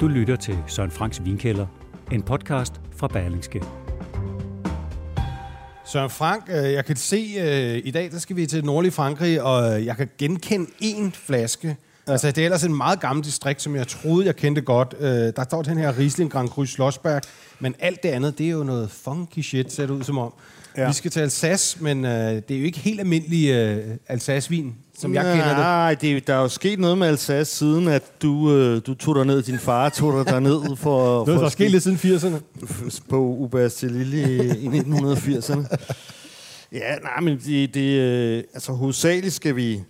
Du lytter til Søren Franks Vinkælder, en podcast fra Berlingske. Søren Frank, øh, jeg kan se, øh, i dag der skal vi til det nordlige Frankrig, og jeg kan genkende én flaske. Ja. Altså, det er ellers en meget gammel distrikt, som jeg troede, jeg kendte godt. Øh, der står den her Riesling Grand Cru Schlossberg, men alt det andet, det er jo noget funky shit, ser det ud som om. Ja. Vi skal til Alsace, men øh, det er jo ikke helt almindelig øh, Alsace-vin, som jeg kender det. Nej, det, der er jo sket noget med Alsace, siden at du, øh, du tog dig ned, din far tog dig ned for... Noget, der er sket lidt siden 80'erne. På Ubas Lille i, i 1980'erne. Ja, nej, men det, det, øh, altså hovedsageligt skal vi,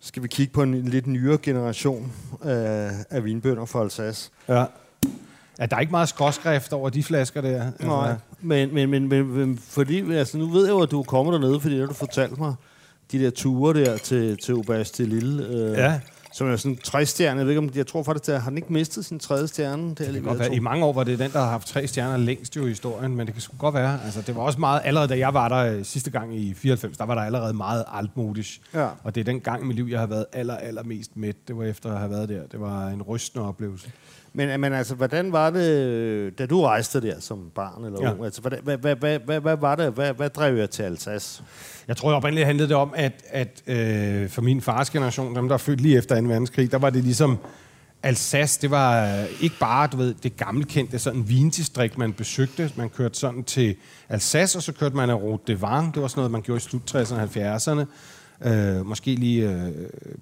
skal vi kigge på en, en lidt nyere generation af, af vinbønder fra Alsace. Ja. Ja, der er ikke meget skråskrift over de flasker der. Nej, Altså, men, men, men, men, men fordi, altså, nu ved jeg jo, at du er kommet dernede, fordi det har du fortalt mig, de der ture der til, til Ubas til Lille, øh, Ja. som er sådan tre stjerne. Jeg, ved ikke, om, jeg tror faktisk, at har den ikke mistet sin tredje stjerne? Det, det kan godt være. I mange år var det den, der har haft tre stjerner længst jo i historien, men det kan sgu godt være. Altså, det var også meget, allerede da jeg var der øh, sidste gang i 94, der var der allerede meget altmodisk. Ja. Og det er den gang i mit liv, jeg har været aller, aller mest mæt. Det var efter at have været der. Det var en rystende oplevelse. Men, men altså, hvordan var det, øh, da du rejste der som barn eller Ja. ung? Altså, hvad, hvad, hvad, hvad, hvad, var det? Hvad, hvad drev jeg til Alsace? Jeg tror oprindeligt handlede det om, at, at øh, for min fars generation, dem der er født lige efter 2. verdenskrig, der var det ligesom Alsace, det var øh, ikke bare du ved, det gammelkendte sådan vindistrikt, man besøgte. Man kørte sådan til Alsace, og så kørte man af Route de Vang. Det var sådan noget, man gjorde i slut 60'erne og 70'erne. Øh, måske lige, øh,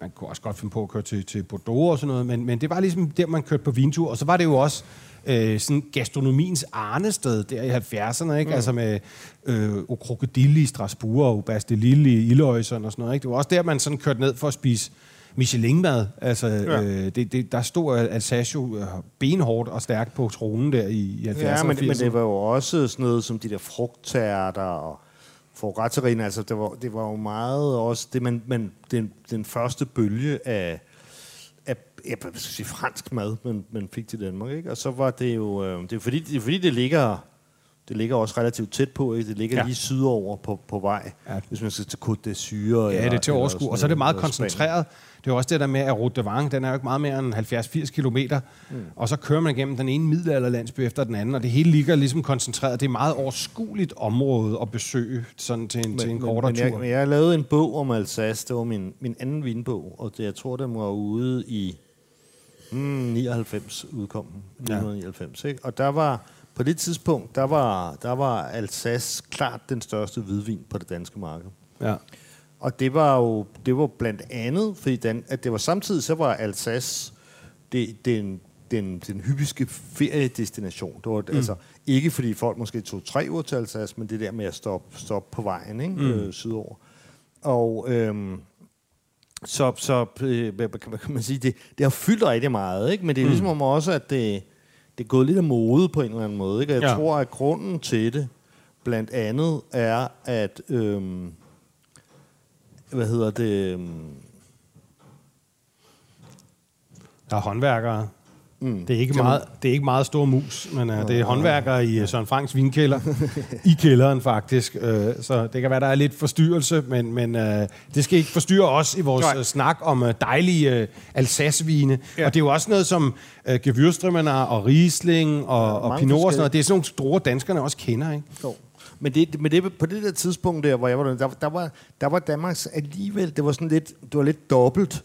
man kunne også godt finde på at køre til, til Bordeaux og sådan noget, men, men det var ligesom der, man kørte på vintur. Og så var det jo også øh, sådan gastronomiens arnested der i 70'erne, ikke? Mm. Altså med øh, Au Crocodile i Strasbourg og Bas de Lille i Iløjsen og sådan noget, ikke? Det var også der, man sådan kørte ned for at spise Michelin-mad. Altså, ja. øh, det, det, der stod Alsace jo øh, benhårdt og stærkt på tronen der i, i 70'erne Ja, men, men 80'erne. det var jo også sådan noget som de der frugttærter og for forretterine. Altså, det var, det var jo meget også det, man, man, den, den første bølge af, af jeg hvad skal sige, fransk mad, man, man fik til Danmark. Ikke? Og så var det jo... Øh, det er fordi, det, er fordi det ligger... Det ligger også relativt tæt på, ikke? Det ligger Ja. lige sydover på, på vej, Ja. hvis man skal til Côte d'Azur. Ja, det er til overskue. Og så er det meget koncentreret. Det er jo også det der med, at Route de Vang, den er jo ikke meget mere end 70-80 kilometer. Mm. Og så kører man igennem den ene middelalderlandsby efter den anden, og det hele ligger ligesom koncentreret. Det er et meget overskueligt område at besøge sådan til en, til en kortere men, jeg, tur. men jeg lavede en bog om Alsace. Det var min, min anden vinbog, og det, jeg tror, den var ude i mm, 99 udkom. den. Ja. 1999, ikke? Og der var, på det tidspunkt, der var, der var Alsace klart den største hvidvin på det danske marked. Ja. Og det var jo det var blandt andet, fordi den, at det var samtidig, så var Alsace det, den, den, den hyppigste feriedestination. Det var mm. altså ikke fordi folk måske tog tre uger til Alsace, men det der med at stoppe, stoppe på vejen ikke? Mm. Øh, sydover. Og øhm, så, så øh, hvad, hvad, kan, man sige, det, det har fyldt rigtig meget, ikke? men det er mm. ligesom om også, at det, det er gået lidt af mode på en eller anden måde. Ikke? Og jeg Ja. tror, at grunden til det blandt andet er, at øhm, hvad hedder det? øhm, Der er håndværkere. Mm. Det er ikke meget, det er ikke meget stor mus, men uh, det er håndværkere i uh, Søren Franks vinkælder. I kælderen faktisk. Uh, så det kan være, der er lidt forstyrrelse, men, men uh, det skal ikke forstyrre os i vores uh, snak om uh, dejlige uh, Alsace-vine. Ja. Og det er jo også noget som uh, Gewürztraminer og Riesling og, Ja, og Pinot og sådan noget. Det er sådan nogle store danskerne også kender, ikke? Jo. Men, det, men det, på det der tidspunkt der, hvor jeg var der, der, var, der var Danmarks alligevel, det var sådan lidt, det var lidt dobbelt.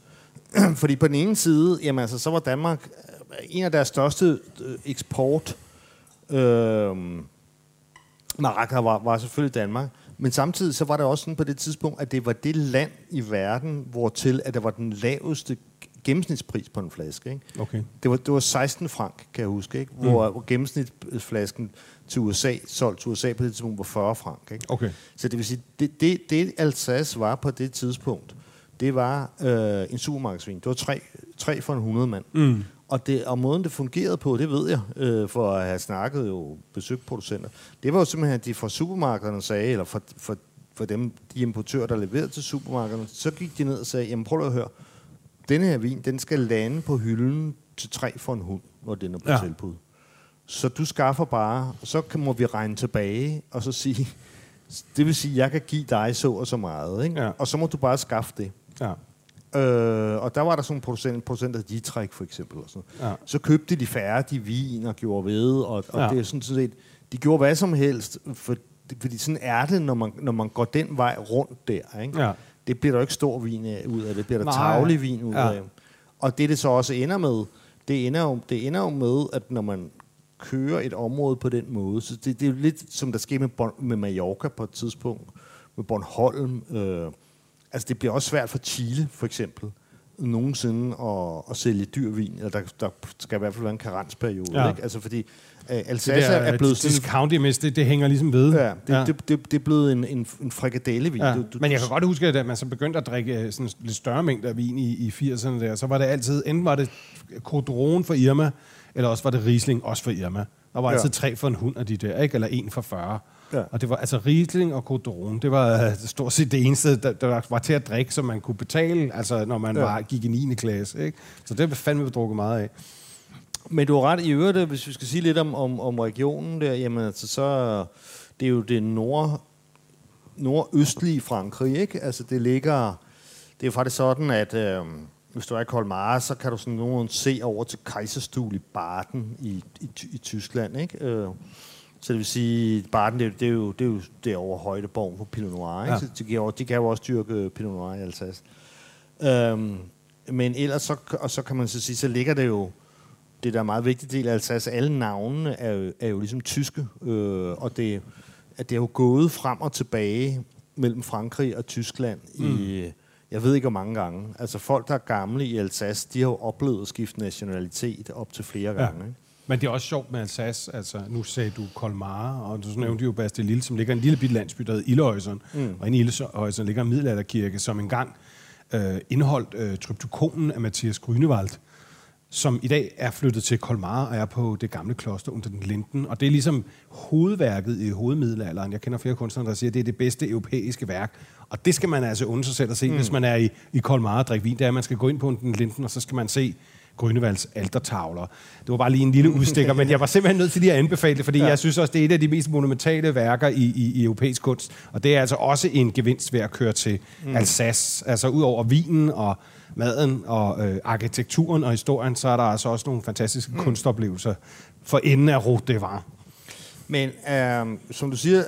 Fordi på den ene side, jamen altså, så var Danmark øh, en af deres største øh, eksport øh, marker var, var selvfølgelig Danmark. Men samtidig så var det også sådan på det tidspunkt, at det var det land i verden, hvor til at der var den laveste gennemsnitspris på en flaske. Ikke? Okay. Det var, det var 16 frank, kan jeg huske, ikke? Hvor, mm. hvor gennemsnitsflasken til USA, solgt til USA på det tidspunkt, var 40 frank. Ikke? Okay. Så det vil sige, det, det, det Alsace var på det tidspunkt, det var øh, en supermarkedsvin. Det var tre, tre for en 100 mand. Mm. Og, det, og måden, det fungerede på, det ved jeg, øh, for at have snakket jo besøgt producenter. Det var jo simpelthen, at de fra supermarkederne sagde, eller for, for, for dem, de importører, der leverede til supermarkederne, så gik de ned og sagde, jamen prøv at høre, denne her vin, den skal lande på hylden til tre for en hund, når den er på Ja. tilbud. Så du skaffer bare, og så kan, må vi regne tilbage, og så sige, det vil sige, jeg kan give dig så og så meget, ikke? Ja. og så må du bare skaffe det. Ja. Øh, og der var der sådan en producent, producent af Ditræk for eksempel. Og sådan. Ja. Så købte de færdige vin og gjorde ved, og, og Ja. det er sådan set, de gjorde hvad som helst, for, fordi sådan er det, når man, når man går den vej rundt der. Ikke? Ja. Det bliver der ikke stor vin af, ud af, det bliver der tavlig vin ud Ja. af. Og det, det så også ender med, det ender, jo, det ender jo med, at når man kører et område på den måde, så det, det er jo lidt som der skete med, Bon- med Mallorca på et tidspunkt, med Bornholm. Øh, altså det bliver også svært for Chile, for eksempel, nogensinde at, at sælge dyr vin. Eller der, der skal i hvert fald være en karensperiode. Ja. Ja. Ikke? Altså fordi øh, Det Alsace der, er blevet sådan... discount imens, det, det hænger ligesom ved. Ja, det, ja. Det, det, det er blevet en, en, en frikadellevin. Ja. Du, du, Men jeg kan godt huske, at man så begyndte at drikke øh, sådan lidt større mængder af vin i, i 80'erne der, så var det altid, enten var det Codron for Irma, eller også var det Riesling også for Irma. Der var Ja. altid tre for en hund af de der, ikke? eller en for 40. Ja. Og det var altså Riesling og Codron, det var øh, stort set det eneste, der, der var til at drikke, som man kunne betale, altså når man Ja. var, gik i 9. klasse. Ikke? Så det var fandme vi drukket meget af. Men du har ret i øvrigt, øh, hvis vi skal sige lidt om, om, om regionen der, jamen altså så, det er jo det nord, nordøstlige Frankrig, ikke? Altså det ligger, det er faktisk sådan, at øh, hvis du er i Colmar, så kan du sådan nogenlunde se over til Kaiserstuhl i Baden i, i, i Tyskland, ikke? Øh, så det vil sige, Baden, det, er det er jo, det er jo derovre højdeborgen for Pinot Noir, ikke? Ja. Ja. Så de kan, jo, de kan jo også dyrke Pinot Noir i Alsace. Øhm, men ellers så, og så kan man så sige, så ligger det jo, det der er meget vigtig del af Alsace, alle navnene er jo, er jo ligesom tyske, øh, og det, at det er jo gået frem og tilbage mellem Frankrig og Tyskland mm. i, jeg ved ikke hvor mange gange. Altså folk, der er gamle i Alsace, de har jo oplevet at skifte nationalitet op til flere Ja. gange. Ikke? Men det er også sjovt med Alsace. Altså, nu sagde du Colmar, og du nævnte jo Bastel Lille, som ligger i en lille bitte landsby, der hedder Ildehøjsen. Mm. Og inde i Ildehøjsen ligger en middelalderkirke, som engang øh, indeholdt øh, tryptokonen af Mathias Grünewald, som i dag er flyttet til Colmar og er på det gamle kloster under den Linden. Og det er ligesom hovedværket i hovedmiddelalderen. Jeg kender flere kunstnere, der siger, at det er det bedste europæiske værk. Og det skal man altså undre sig selv at se, mm. hvis man er i, i Colmar og drikker vin. Det er, at man skal gå ind på den Linden, og så skal man se Grønnevalds altertavler. Det var bare lige en lille udstikker, men jeg var simpelthen nødt til lige at anbefale det, fordi ja. jeg synes også, det er et af de mest monumentale værker i, i, i europæisk kunst. Og det er altså også en gevinst ved at køre til mm. Alsace. Altså ud over vinen og maden og øh, arkitekturen og historien, så er der altså også nogle fantastiske mm. kunstoplevelser for enden af Route de Var. Men øh, som du siger,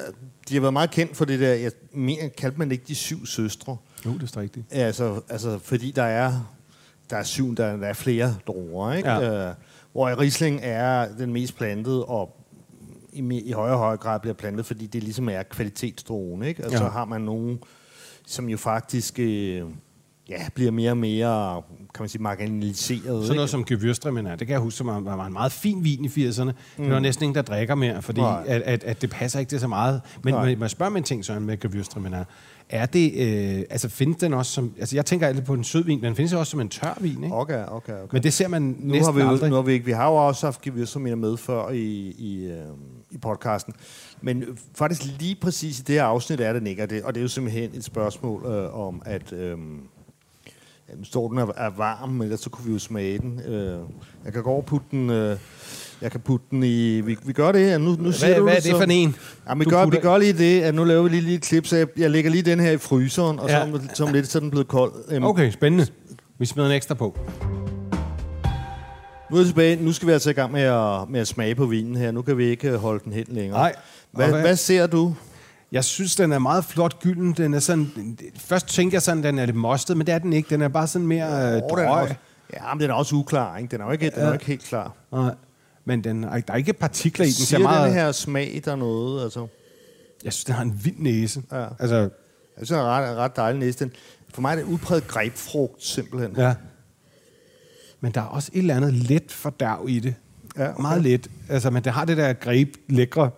de har været meget kendt for det der, jeg mener, kaldte man ikke de syv søstre? Jo, det er rigtigt. Altså, altså fordi der er, der er syv, der, der er flere druer, ikke? Ja. Øh, hvor Riesling er den mest plantede, og i, i højere og højere grad bliver plantet, fordi det ligesom er kvalitetsdruen, ikke? Og Ja. så har man nogen, som jo faktisk øh, ja, bliver mere og mere, kan man sige, marginaliseret. Sådan ikke? noget som Gewürztraminer, det kan jeg huske, som var var en meget fin vin i 80'erne. Mm. Det var næsten ingen, der drikker mere, fordi Nej. at, at, at det passer ikke til så meget. Men Nej. må jeg spørge mig en ting, Søren, med Gewürztraminer. Er det, øh, altså findes den også som, altså jeg tænker altid på en sød vin, men den findes også som en tør vin, ikke? Okay, okay, okay. Men det ser man nu næsten har vi, aldrig. nu har vi, ikke, vi har jo også haft Gewürztraminer med før i, i, øh, i podcasten. Men faktisk lige præcis i det her afsnit er den ikke, og det, og det er jo simpelthen et spørgsmål øh, om, at øh, ja, nu står den er, er varm, men ellers så kunne vi jo smage den. Øh, jeg kan gå over og putte den... Øh, jeg kan putte den i... Vi, vi gør det her. Nu, nu siger Hvad, du hvad er det, det så- for en? Ja, vi, gør, vi gør lige det, at nu laver vi lige, lige et klip, så jeg, jeg lægger lige den her i fryseren, og Ja. så, om- så om lidt, så er den blevet kold. Øhm, Okay, spændende. Vi smider en ekstra på. Nu er tilbage. Nu skal vi altså i gang med at, med at smage på vinen her. Nu kan vi ikke øh, holde den hen længere. Nej. Hvad, hvad? hvad- ser du? Jeg synes, den er meget flot gylden. Den er sådan, først tænker jeg sådan, den er lidt mostet, men det er den ikke. Den er bare sådan mere øh, er drøg. ja, men den er også uklar, ikke? Den er jo ikke, den er jo ikke helt klar. Nej. Men den, der er ikke partikler i den. Siger meget, den her smag der noget? Altså, Jeg synes, den har en vild næse. Ja. Altså, jeg synes, den er ret, ret dejlig næste. Den, for mig er det udpræget grebfrugt, simpelthen. ja. Men der er også et eller andet let fordærv i det. Ja, okay. Meget let. Altså, men det har det der greb lækre.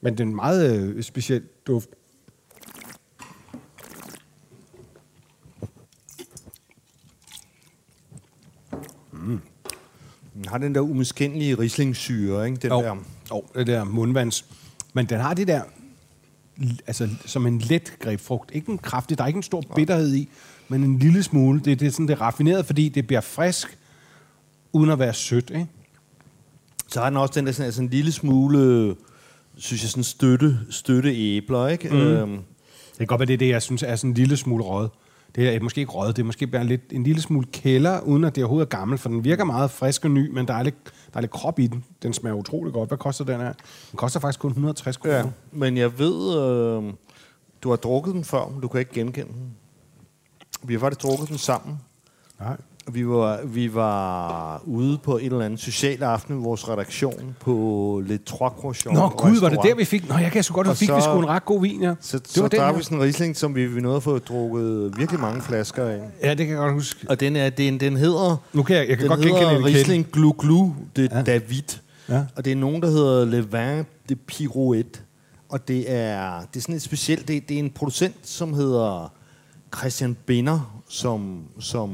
Men den er en meget øh, speciel duft. Den har den der umiskendelige rislingsyre, ikke? Den Jo, der, jo, det der mundvands. Men den har det der, altså som en let grebfrugt. Ikke en kraftig, der er ikke en stor bitterhed i, men en lille smule. Det, det er sådan det er raffineret, fordi det bliver frisk, uden at være sødt, ikke? så har den også den der sådan, altså en lille smule, synes jeg, sådan støtte, støtte æbler, ikke? Mm. Øhm, Det kan godt være, det er det, jeg synes er sådan en lille smule rød. Det er måske ikke rød, det er måske bare lidt, en lille smule kælder, uden at det overhovedet er gammel, for den virker meget frisk og ny, men der er lidt, der er lidt krop i den. Den smager utrolig godt. Hvad koster den her? Den koster faktisk kun 160 kroner. ja. Men jeg ved, øh, du har drukket den før, men du kan ikke genkende den. Vi har faktisk drukket den sammen. Nej. Vi var, vi var ude på en eller anden social aften i vores redaktion på Le Trois Croissants Nå gud, var det der, vi fik? Nå, jeg kan så godt, Og vi fik vi så- sgu en ret god vin, ja. Så, det så var der er vi sådan en Riesling, som vi, vi nåede at få drukket virkelig mange flasker af. Ja, det kan jeg godt huske. Og den, er, den, den hedder... Nu kan jeg, jeg kan den godt genkende. Riesling Glu Glu de ja. David. Ja. Og det er nogen, der hedder Le Vin de Pirouette. Og det er, det er sådan et specielt... Det, det er en producent, som hedder Christian Binder, som, som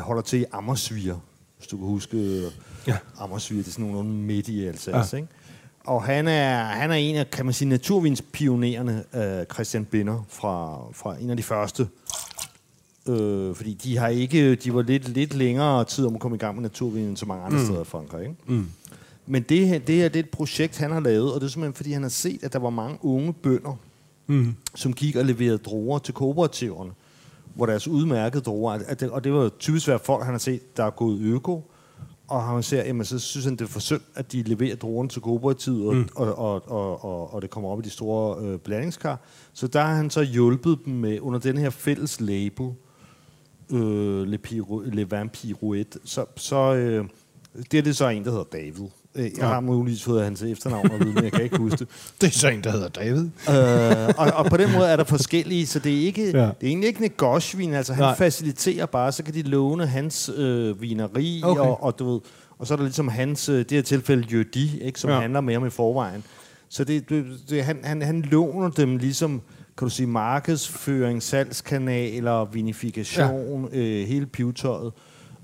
holder til i Ammersvier. Hvis du kan huske Ja. ja. Ammersvier. Det er sådan nogle midt i Alsace, ja. ikke? Og han er, han er en af, kan man sige, naturvinspionererne, uh, Christian Binder, fra, fra en af de første. Øh, fordi de har ikke, de var lidt, lidt længere tid om at komme i gang med naturvin end så mange andre mm. steder i Frankrig. Ikke? Mm. Men det her, det her det er et projekt, han har lavet, og det er simpelthen, fordi han har set, at der var mange unge bønder, Mm. som gik og leverede druer til kooperativerne, hvor deres udmærkede druer, at det, og det var typisk været folk, han har set, der er gået øko, og han ser, jamen, så synes han, det er for synd, at de leverer druerne til kooperativet, mm. og, og, og, og, og det kommer op i de store øh, blandingskar. Så der har han så hjulpet dem med, under den her fælles label, øh, Le, Piro, Le Vin Pirouette, så, så øh, det er det så en, der hedder David. Øh, Jeg har muligvis fået hans efternavn og vide, men jeg kan ikke huske det. Det er så en, der hedder David. øh, og, og på den måde er der forskellige, så det er, ikke, Ja. ja. det er egentlig ikke Negosh-vin, altså han Nej. Faciliterer bare, så kan de låne hans øh, vineri, Okay. og, og, du ved, og så er der ligesom hans, øh, det her tilfælde Jødi, ikke, som Ja. ja. handler mere om i forvejen. Så det, det, det, han, han, han låner dem ligesom, kan du sige, markedsføring, salgskanaler, vinifikation, ja. øh, hele pivetøjet.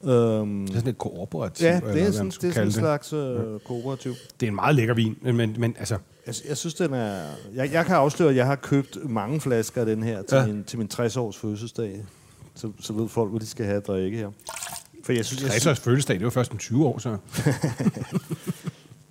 Øhm, Det er sådan et kooperativ. ja, det er sådan, det er sådan en slags øh, kooperativ. Det er en meget lækker vin, men, men, altså... Jeg, jeg synes, den er... Jeg, jeg kan afsløre, at jeg har købt mange flasker af den her til, Ja. min, til min 60-års fødselsdag. Så, så ved folk, hvad de skal have at drikke her. For jeg synes, jeg, 60 års fødselsdag, det var først om 20 år, så...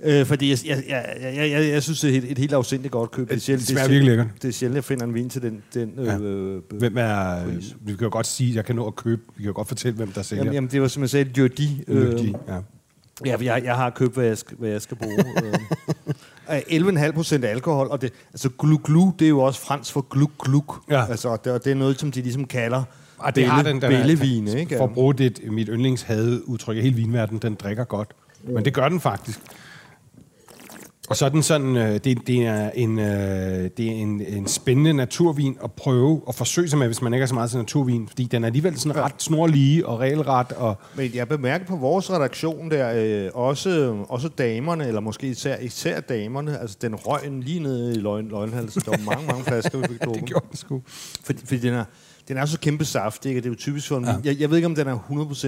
øh, fordi jeg, jeg, jeg, jeg, jeg, jeg synes, det er et, et helt afsindigt godt køb. Det sjældent- smager er virkelig lækkert. Det er sjældent, jeg finder en vin til den... den Ja. øh, øh, Hvem er... Pris. Vi kan jo godt sige, jeg kan nå at købe... Vi kan jo godt fortælle, hvem der sælger. jamen, jamen, det var som jeg sagde, Jødi. Løgtige, ja. Ja, jeg, jeg har købt, hvad jeg skal, hvad jeg skal bruge. Øh, 11,5 procent alkohol, og det, altså glu glu, det er jo også fransk for gluk gluk. Ja. Altså, det, og det er noget, som de ligesom kalder Og det har den, den er- bællevin, ikke? For at bruge det, mit yndlingshade udtryk i hele vinverdenen, den drikker godt. Men det gør den faktisk. Og så er den sådan, øh, det, det er, en, øh, det er en, en spændende naturvin at prøve og forsøge sig med, hvis man ikke er så meget til naturvin, fordi den er alligevel sådan ret snorlige og regelret, og Men jeg bemærker på vores redaktion der, øh, også, også damerne, eller måske især, især damerne, altså den røg lige ned i løgn, løgnhalsen. Der var mange, mange flasker, vi fik det drukket. gjorde den sgu. Fordi, fordi den er, den er så kæmpe saft, ikke? Det er jo typisk for en ja. jeg, jeg ved ikke, om den er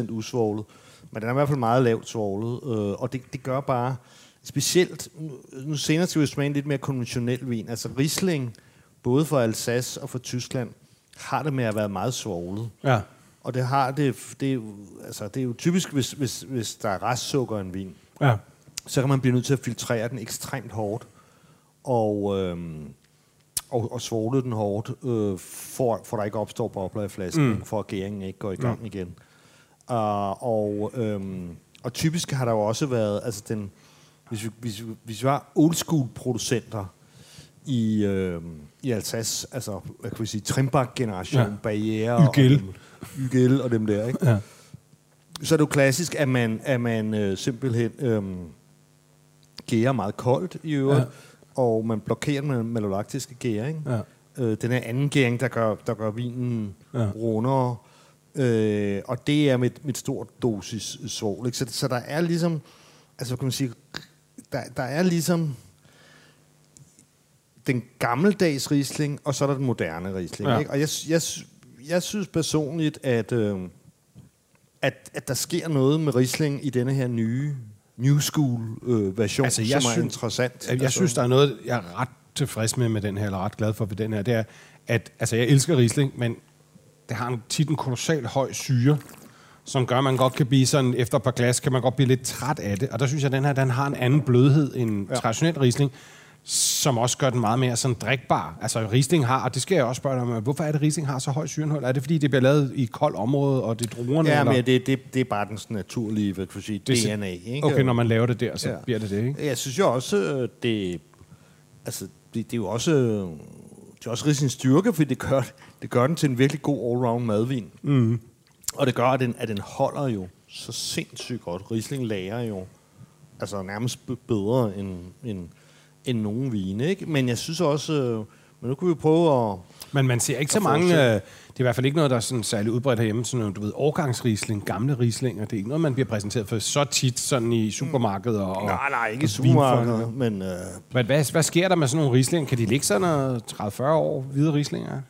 100% usvoglet, men den er i hvert fald meget lavt svoglet, øh, og det, det gør bare, specielt, nu- senere skal vi en lidt mere konventionel vin, altså Riesling, både for Alsace og for Tyskland, har det med at være meget svoglet. Ja. Og det har det, det, er jo, altså, det er jo typisk, hvis, hvis, hvis der er restsukker i en vin, Ja. så kan man blive nødt til at filtrere den ekstremt hårdt, og, øhm, og, og svogle den hårdt, øh, for, for der ikke opstår bobler i flasken, mm. for at gæringen ikke går i gang igen. Uh, og, øhm, og typisk har der jo også været, altså den, hvis vi, hvis, vi- hvis vi var old school producenter i, øh, i Alsace, altså hvad kan sige, Trimbach-generation, Ja. Barriere Ygel. og Ygel og dem der, ikke? Ja. så er det jo klassisk, at man, at man øh, simpelthen øh, gærer meget koldt i øvrigt, Ja. og man blokerer med malolaktiske gæring. Ja. Øh, den er anden gæring, der gør, der gør vinen Ja. rundere, øh, og det er med, med et stort dosis svovl. Ikke? Så, så der er ligesom, altså kan man sige, der, der er ligesom den gammeldags Riesling, og så er der den moderne Riesling. Ja. Ikke? Og jeg, jeg, jeg synes personligt, at, øh, at, at der sker noget med Riesling i denne her nye New School øh, version, Altså, altså, jeg som er synes- interessant. Jeg, jeg synes, der er noget, jeg er ret tilfreds med med den her, eller ret glad for ved den her, det er, at altså, jeg elsker Riesling, men det har en, tit en kolossal høj syre, som gør, at man godt kan blive sådan, efter et par glas, kan man godt blive lidt træt af det. Og der synes jeg, at den her, den har en anden blødhed end ja. traditionel Riesling, som også gør den meget mere sådan drikbar. Altså Riesling har, og det skal jeg også spørge dig om, hvorfor er det, Riesling har så høj syreindhold? Er det, fordi det bliver lavet i et koldt område, og det er druerne? Ja, eller? men det, det, det er bare dens naturlige hvad kan man sige, Det DNA. Ikke? Okay, når man laver det der, så Ja. bliver det det, ikke? Jeg synes jo også, øh, det, altså, det, det er jo også, øh, det er også Rieslings styrke, fordi det gør, det gør den til en virkelig god all-round madvin. Mm. Og det gør, at den, at den holder jo så sindssygt godt. Riesling lager jo altså nærmest bedre end, end, end nogen vine. Ikke? Men jeg synes også, øh, men nu kan vi prøve at... Men man ser ikke så mange... Øh, det er i hvert fald ikke noget, der er sådan særlig udbredt herhjemme. Sådan noget, du ved, årgangsrisling, gamle rislinger. Det er ikke noget, man bliver præsenteret for så tit sådan i supermarkeder. Og, Nej, nej, ikke i supermarkedet, men... Øh, Hvad, hvad, hvad sker der med sådan nogle rislinger? Kan de ligge sådan noget 30-40 år hvide rislinger?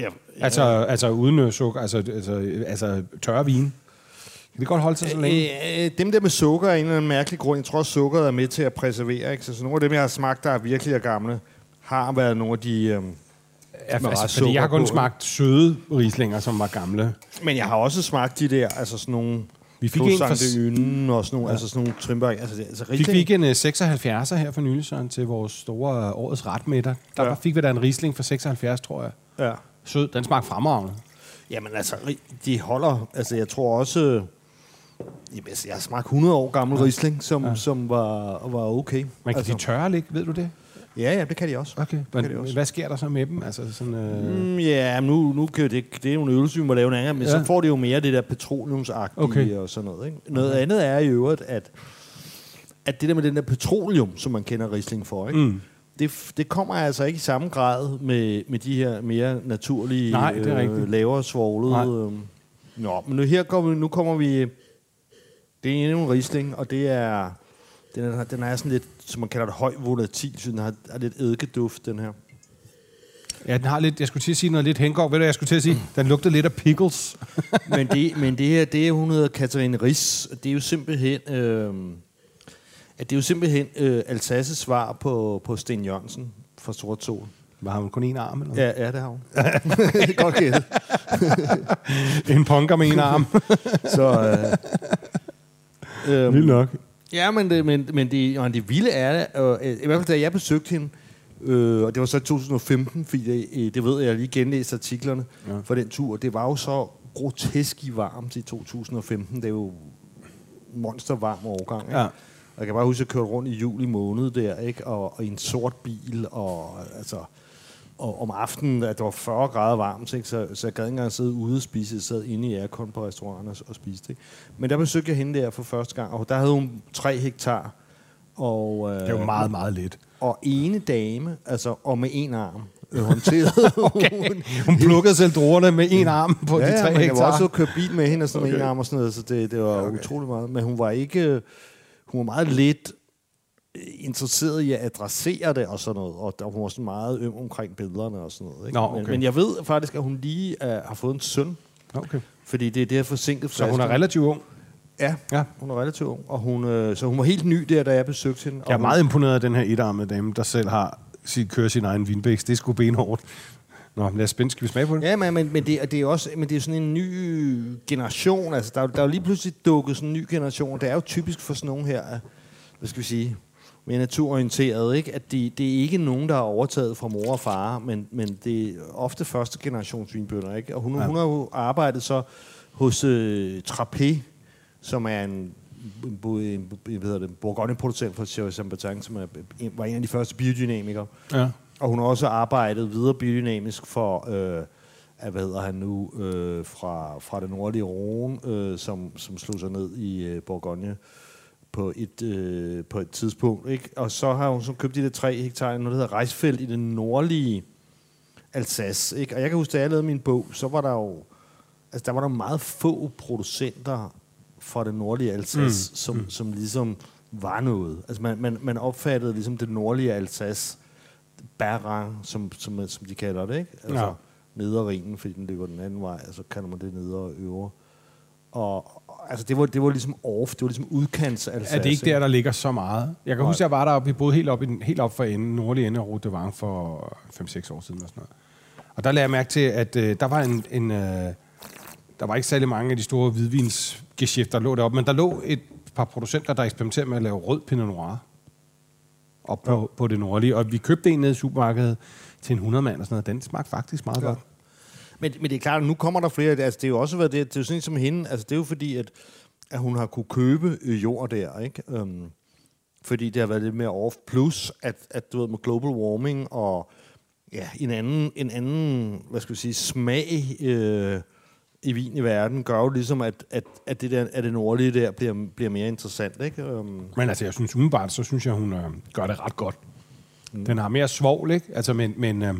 Ja, Altså, altså uden øh, sukker, altså, altså, altså tørre vin. Kan det godt holde sig så længe? Øh, øh, dem der med sukker er en eller anden mærkelig grund. Jeg tror, at sukkeret er med til at preservere. Ikke? Så, så nogle af dem, jeg har smagt, der er virkelig er gamle, har været nogle af de... Øh, Ja, altså, fordi jeg har sukker kun på, smagt søde rislinger, som var gamle. men jeg har også smagt de der, altså sådan nogle... Vi fik en for- Ynden og sådan nogle, ja. altså sådan nogle trimber. Altså, altså Fik vi ikke en øh, 76'er her for nylig, Søren, til vores store øh, årets retmiddag? Der Ja. ja. fik vi da en risling for 76, tror jeg. Ja. Sød, den smagte fremragende. Jamen altså, de holder... Altså, jeg tror også... øh, Jamen, altså, jeg har smagt 100 år gammel ja. Riesling, som, ja. som var, var okay. Men kan altså, de tørre ligge, ved du det? Ja, ja, det kan de også. Okay. kan de Men, også. hvad sker der så med dem? Altså sådan, øh... Mm, ja, men nu, nu kan det, det er jo en øvelse, vi må lave en anden, men ja. Så får det jo mere det der petroleumsagtige. Okay. og sådan noget. Ikke? Noget okay. andet er i øvrigt, at, at det der med den der petroleum, som man kender Riesling for, ikke? Mm. Det, det kommer altså ikke i samme grad med, med de her mere naturlige, Nej, det er rigtigt. lavere svoglede. Øh. Nå, men nu, her kommer, nu kommer vi... Det er endnu en Riesling, og det er... Den er, den er sådan lidt, som man kalder det, høj volatil, så den har, har lidt eddikeduft, den her. Ja, den har lidt, jeg skulle til at sige noget lidt hængård. Ved du, jeg skulle til at sige? Den lugter lidt af pickles. men, det, men det her, det er, hun hedder Katarine Ries, og det er jo simpelthen, øh, at det er jo simpelthen øh, Alsaces svar på, på Sten Jørgensen fra Sort Sol. Var hun kun en arm? Eller? Ja, ja, det har hun. Godt gættet. En punker med en arm. Så, øh, øh, Vildt nok. Ja, men det, men, men det, og det vilde er det, øh, i hvert fald da jeg besøgte hende, øh, og det var så i 2015, fordi det, øh, det ved jeg, lige genlæste artiklerne ja. For den tur, det var jo så grotesk i varmt i 2015, det er jo monstervarm årgang. Ikke? Ja. Og jeg kan bare huske, at jeg kørte rundt i juli måned der, ikke? Og, og i en sort bil, og altså... Og om aftenen, at det var 40 grader varmt, ikke? Så, så jeg gad ikke engang sidde ude og spise. Jeg sad inde i aircon på restauranten og, og spiste. Ikke? Men der besøgte jeg hende der for første gang, og der havde hun 3 hektar. Og, øh, Det jo meget, meget lidt. Og ene dame, altså, og med en arm, øh, håndterede okay. hun, Hun plukkede selv druerne med en arm på ja, de tre ja, men jeg var hektar. også køre bil med hende og sådan Okay. en arm og sådan noget, så det, det var okay. utrolig meget. Men hun var ikke, hun var meget lidt øh, interesseret i at adressere det og sådan noget, og der, hun var sådan meget øm omkring billederne og sådan noget. Ikke? Nå, men, okay. men jeg ved faktisk, at hun lige uh, har fået en søn, Okay. fordi det er det her forsinket Så hun er relativt ung. Ja, Ja. hun er relativt ung, og hun, øh, så hun var helt ny der, da jeg besøgte hende. Jeg er hun, meget imponeret af den her etarmede dame, der selv har sit, kører sin egen vinbæks. Det er sgu benhårdt. Nå, lad os spænde. Skal vi smage på det? Ja, men, men, men, det, det er også men det er sådan en ny generation. Altså, der, er jo- der er jo lige pludselig dukket sådan en ny generation. Det er jo typisk for sådan nogle her, hvad skal vi sige, mere naturorienteret, ikke? At de, det er ikke nogen, der har overtaget fra mor og far, men, men det er ofte første generations vinbønder, ikke? Og hun, ja. Hun har jo arbejdet så hos øh, Trappé, som er en, en, en, en hvad hedder det, Bourgogne-producent fra Thierry Saint-Bertin, som er, en, var en af de første biodynamikere. Ja. Og hun har også arbejdet videre biodynamisk for, øh, hvad hedder han nu, øh, fra, fra det nordlige Rhone, øh, som, som slog sig ned i øh, Bourgogne på et, øh, på et tidspunkt. Ikke? Og så har hun så købt de der tre hektar, noget der hedder Rejsfelt i det nordlige Alsace. Ikke? Og jeg kan huske, da jeg lavede min bog, så var der jo, altså der var der meget få producenter fra det nordlige Alsace, mm. Som, mm. som ligesom var noget. Altså man, man, man opfattede ligesom det nordlige Alsace, Berang, som, som, som de kalder det, ikke? Altså Ja. nedre ringen, fordi den løber den anden vej, og så kalder man det nedre og øvre Og, altså, det var, det var ligesom off, det var ligesom udkants Er det ikke der, der ligger så meget? Jeg kan Nej. huske, jeg var deroppe, vi boede helt op, i den, helt op for enden, nordlige ende af Rute de Vang for 5-6 år siden. Og, sådan noget. og der lagde jeg mærke til, at øh, der var en... en øh, der var ikke særlig mange af de store hvidvinsgeschæfter, der lå deroppe, men der lå et par producenter, der eksperimenterede med at lave rød Pinot Noir op på, på det nordlige. Og vi købte en nede i supermarkedet til en 100 mand og sådan noget. Den smagte faktisk meget ja. godt. Men, men det er klart, at nu kommer der flere. Altså, det er jo også været det, det er jo sådan som hende. Altså, det er jo fordi, at, at hun har kunne købe øh, jord der, ikke? Um, fordi det har været lidt mere off. Plus, at, at du ved, med global warming og ja, en anden, en anden hvad skal vi sige, smag øh, i vin i verden, gør jo ligesom, at, at, at det, der, at det nordlige der bliver, bliver mere interessant, ikke? Um, Men altså, jeg synes umiddelbart, så synes jeg, hun øh, gør det ret godt. Mm. Den har mere svovl, ikke? Altså, men, men øh,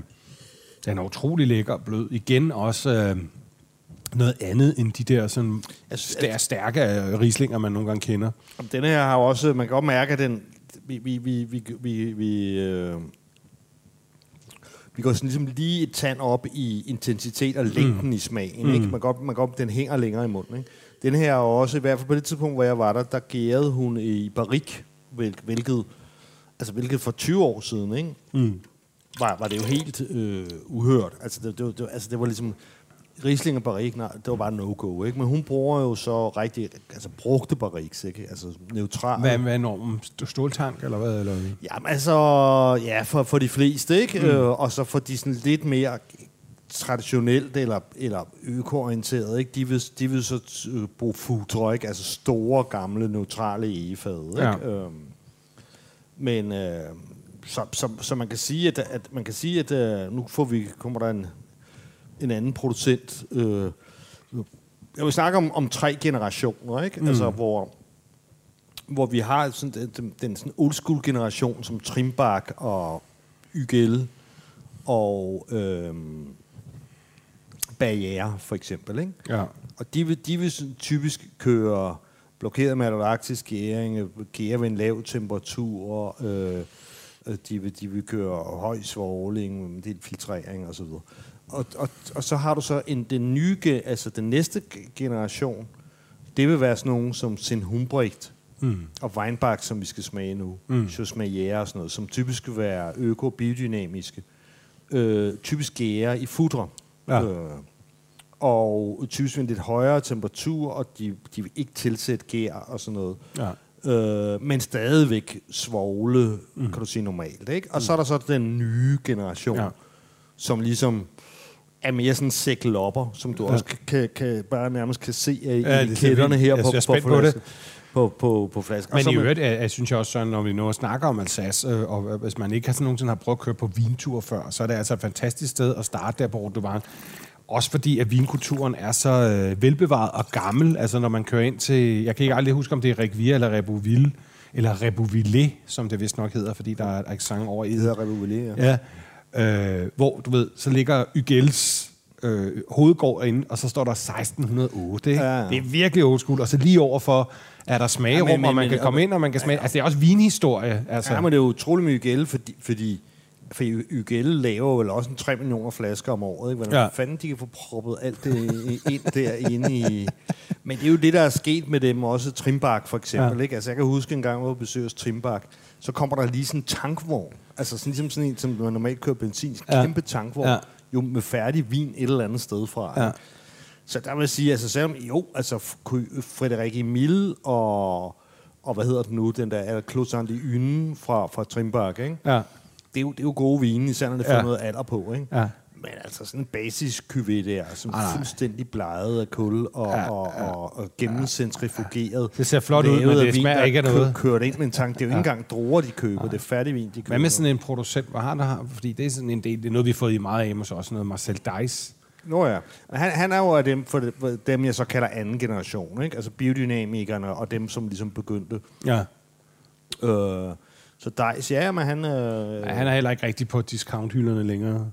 den er utrolig lækker og blød. Igen også øh, noget andet end de der sådan Altså, stær- stærke øh, rislinger, man nogle gange kender. Den her har også, man kan godt mærke, at den, vi, vi, vi, vi, vi, vi, øh, vi går sådan ligesom lige et tand op i intensitet og længden mm. i smagen. Mm. Ikke? Man, godt, man godt, den hænger længere i munden. Ikke? Den her er også, i hvert fald på det tidspunkt, hvor jeg var der, der gærede hun i barik, hvil- hvilket, altså hvilket for 20 år siden, ikke? Mm. Var, var det jo helt øh, uhørt. Altså det, det, det, altså det var ligesom, Riesling og Barrique, nej, det var bare no-go, ikke? Men hun bruger jo så rigtig, altså brugte Barriques, ikke? Altså neutral. Hvad, hvad er normen? St- Ståltank, eller hvad? Eller? Jamen altså, ja, for, for de fleste, ikke? Mm. Øh, og så for de sådan lidt mere traditionelt eller, eller økoorienteret, ikke? De vil, de vil så øh, bruge futre, ikke? Altså store, gamle, neutrale egefade, ikke? Ja. Øhm, men øh, så, så, så man kan sige, at, at man kan sige, at øh, nu får vi, kommer der en, en anden producent. Øh, jeg vil snakke om, om tre generationer, ikke? Mm. Altså, hvor, hvor vi har sådan, den, den, sådan old school generation, som Trimbak og Ygel og øhm, Barriere, for eksempel, ikke? Ja. Og de vil, de vil sådan typisk køre blokeret malolaktisk gæring, gære ved en lav temperatur, øh, øh, de, vil, de vil køre høj svovling, en del filtrering osv. Og, og, og så har du så en, den nye, altså den næste ge- generation, det vil være sådan nogen som Sin Humbrecht Mm. og Weinbach, som vi skal smage nu, mm. Chosmaier og sådan noget, som typisk vil være øko-biodynamiske, øh, typisk gære i futre. Ja. Øh, og typisk ved en lidt højere temperatur, og de, de vil ikke tilsætte gær og sådan noget. Ja. Øh, men stadigvæk svogle, mm. kan du sige normalt. Ikke? Og så er der så den nye generation, ja. som ligesom er mere sådan sæklopper, som du ja. også kan, kan, bare nærmest kan se af Ja, ja, etiketterne her Jeg på, på, spændt på det. På, på, på flasken. Men i øvrigt, jeg, jeg synes jeg også sådan, når vi nu snakker om Alsace, øh, og øh, hvis man ikke har sådan nogensinde har prøvet at køre på vintur før, så er det altså et fantastisk sted at starte der på Vang. Også fordi, at vinkulturen er så øh, velbevaret og gammel. Altså, når man kører ind til... Jeg kan ikke aldrig huske, om det er Requia eller Rebouville, eller Rebouville, som det vist nok hedder, fordi der er et accent over i Det hedder Revolué, ja. Ja. Øh, hvor, du ved, så ligger Ygels øh, hovedgård inde, og så står der 1608. Ikke? Ja, Ja, ja. ja. Det er virkelig old school. Og så lige overfor er der smagerum, Ja, ja, men- men, og man men- kan komme ind, og man kan smage... Altså, det er også vinhistorie. Altså. Ja, men det er jo utrolig mye gælde, fordi, fordi for Ygel laver vel også en 3 millioner flasker om året. Ikke? Hvordan Ja. ja. fanden de kan få proppet alt det ind derinde i... Men det er jo det, der er sket med dem også. Trimbak for eksempel. Ja. Ja. Ikke? Altså, jeg kan huske en gang, hvor jeg besøgte Trimbak, så kommer der lige sådan en tankvogn. Altså sådan, ligesom sådan en, som man normalt kører benzin. En Ja. kæmpe tankvogn. Ja. Jo med færdig vin et eller andet sted fra. Ja. ikke? Så der vil jeg sige, altså selvom, jo, altså Frederik Emil og, og hvad hedder den nu, den der er Closand i Ynen fra, fra Trimbak, ikke? Ja. Det, er jo, det er jo gode vine, især når det får Ja. noget alder på, ikke? Ja. Men altså sådan en basis QV der, som Ah, er nej. fuldstændig bleget af kul og, Ja, og, og, og gennemcentrifugeret. Det ser flot ud, men det smager ikke af noget. kø- Kørt ind med en tank. Det er jo ikke engang druer, de køber. Det er færdig vin, de køber. Hvad med sådan en producent? Hvad har der? Fordi det er sådan en del, det er noget, vi har fået i meget af hos os, noget Marcel Dice. Nå ja. Men Han, han er jo af dem, for dem, jeg så kalder anden generation. Ikke? Altså biodynamikerne og dem, som ligesom begyndte. Ja. Øh, så Dice, ja, men han... Øh, ja. Han er heller ikke rigtig på discount-hylderne længere.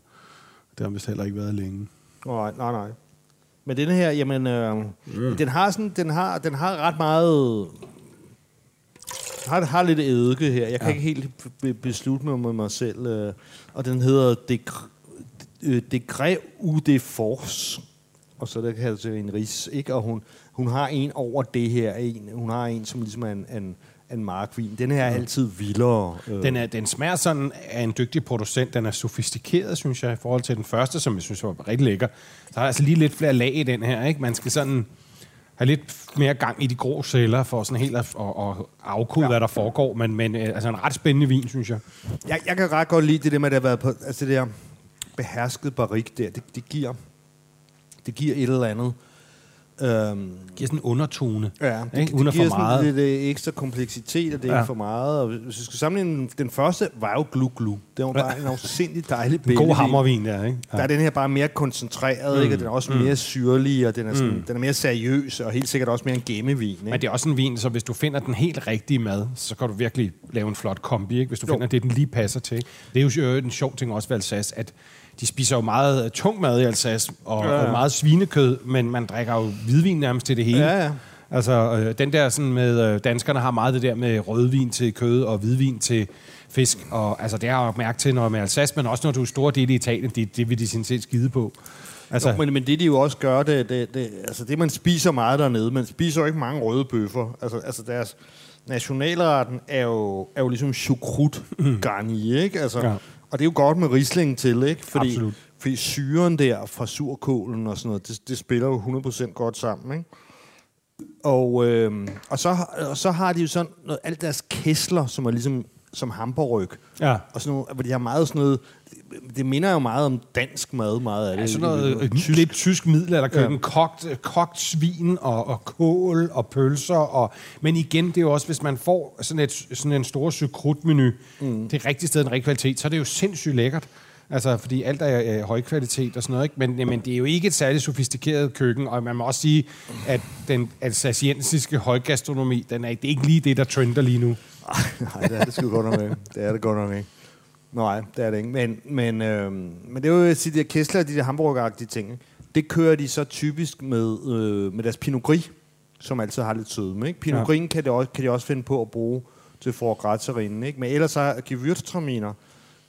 Det har vist heller ikke været længe. Nej, nej, nej. Men den her, jamen, øh, mm. den har sådan, den har, den har ret meget, har, har lidt eddike her. Jeg kan Ja. ikke helt be- beslutte mig med mig selv. Øh, og den hedder Degre, øh, Degré ou de Force. Og så der kan det en ris, ikke? Og hun, hun har en over det her. En, hun har en, som ligesom er en, en, en markvin. Den her er altid vildere. Øh. Den, er, den smager sådan af en dygtig producent. Den er sofistikeret, synes jeg, i forhold til den første, som jeg synes var rigtig lækker. Så er der altså lige lidt flere lag i den her. Ikke? Man skal sådan have lidt mere gang i de grå celler, for sådan helt at, at, at afkode, ja. hvad der foregår. Men, men øh, altså en ret spændende vin, synes jeg. Jeg, jeg kan ret godt lide det der med, at det har været på, altså det der behersket barik der. Det, det, giver, det giver et eller andet. Øhm, giver sådan en undertone. Ja, det, ikke? Uden det giver for meget. sådan lidt øh, ekstra kompleksitet, og det er Ja. ikke for meget. Og hvis vi skal sammenligne, den første var jo Glu Glu. Det var bare en afsindig dejlig En god hammervin der, ikke? Der er den her bare mere koncentreret, mm. ikke? og den er også mm. mere syrlig, og den er, sådan, mm. den er mere seriøs, og helt sikkert også mere en gemmevin. Ikke? Men det er også en vin, så hvis du finder den helt rigtige mad, så kan du virkelig lave en flot kombi, ikke? hvis du Jo. jo. finder det, den lige passer til. Det er jo en sjov ting også ved Alsace, at de spiser jo meget tung mad i Alsace, og, Ja, ja, og meget svinekød, men man drikker jo hvidvin nærmest til det hele. Ja, ja. Altså, øh, den der sådan med, øh, danskerne har meget det der med rødvin til kød og hvidvin til fisk, og altså, det har jeg jo mærke til, når er med Alsace, men også når du er store dele i Italien, det, det vil de sådan set skide på. Altså, jo, men, men det de jo også gør, det, det, det, altså det man spiser meget dernede, man spiser jo ikke mange røde bøffer. Altså, altså deres nationalretten er jo, er jo ligesom chokrut garni, ikke? Altså, ja. Og det er jo godt med risling til, ikke? Fordi, Absolut. fordi syren der fra surkålen og sådan noget, det, det spiller jo 100% godt sammen, ikke? Og, øh, og, så, har- og så har de jo sådan noget, alt deres kæsler, som er ligesom som hamperryg. Ja. Og sådan noget, hvor de har meget sådan noget, det, minder jo meget om dansk mad, meget af det. Ja, sådan noget øh, tysk. lidt tysk middelalderkøkken. Ja. Kogt, øh, kogt svin og, og kål og pølser. Og, men igen, det er jo også, hvis man får sådan, et, sådan en stor cykrutmenu, mm. det rigtige sted, den rigtige kvalitet, så er det jo sindssygt lækkert. Altså, fordi alt er øh, høj kvalitet og sådan noget, ikke? Men, men det er jo ikke et særligt sofistikeret køkken, og man må også sige, at den alsaciensiske højgastronomi, den er, det er ikke lige det, der trender lige nu. Nej, det er det sgu godt nok ikke. Det er det godt nok ikke. Nej, det er det ikke. Men, men, øhm, men det er jo at sige, de der kæsler, de der hamburgeragtige ting, ikke? det kører de så typisk med, øh, med deres Pinot Gris, som altid har lidt sødme. Ikke? Pinot Ja. Kan, det også, kan de også finde på at bruge til forgrætserinen. Ikke? Men ellers så Gewürztraminer,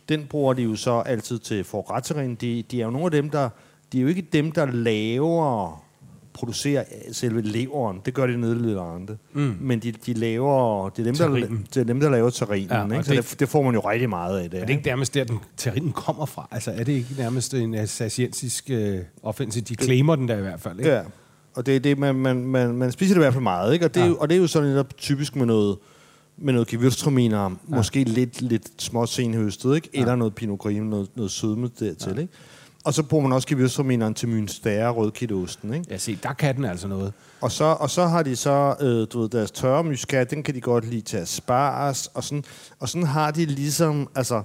den bruger de jo så altid til forgrætserinen. De, de er jo nogle af dem, der... De er jo ikke dem, der laver producerer selve leveren. Det gør de nede i Lille mm. Men de, de laver... Det er dem, der, Terrinen. det er dem, der laver terrinen. Ja, ikke? Så det- det, det, får man jo rigtig meget af. Det, Er det ikke nærmest der, den terrinen kommer fra? Altså, er det ikke nærmest en alsaciensisk øh, offensiv? De claimer den der i hvert fald, ikke? Ja, og det er det, man, man, man, man spiser det i hvert fald meget, ikke? Og det, Ja. jo, og det er jo sådan netop typisk med noget, med noget gewürztraminer, ja. måske lidt, lidt små senhøstet, ikke? Eller noget pinot gris, noget, noget sødme dertil, ja. ikke? Og så bruger man også gewürztramineren til Münster rødkitteosten, ikke? Ja, se, der kan den altså noget. Og så, og så har de så, øh, du ved, deres tørre muskat, den kan de godt lide til asparges, og sådan, og sådan har de ligesom, altså,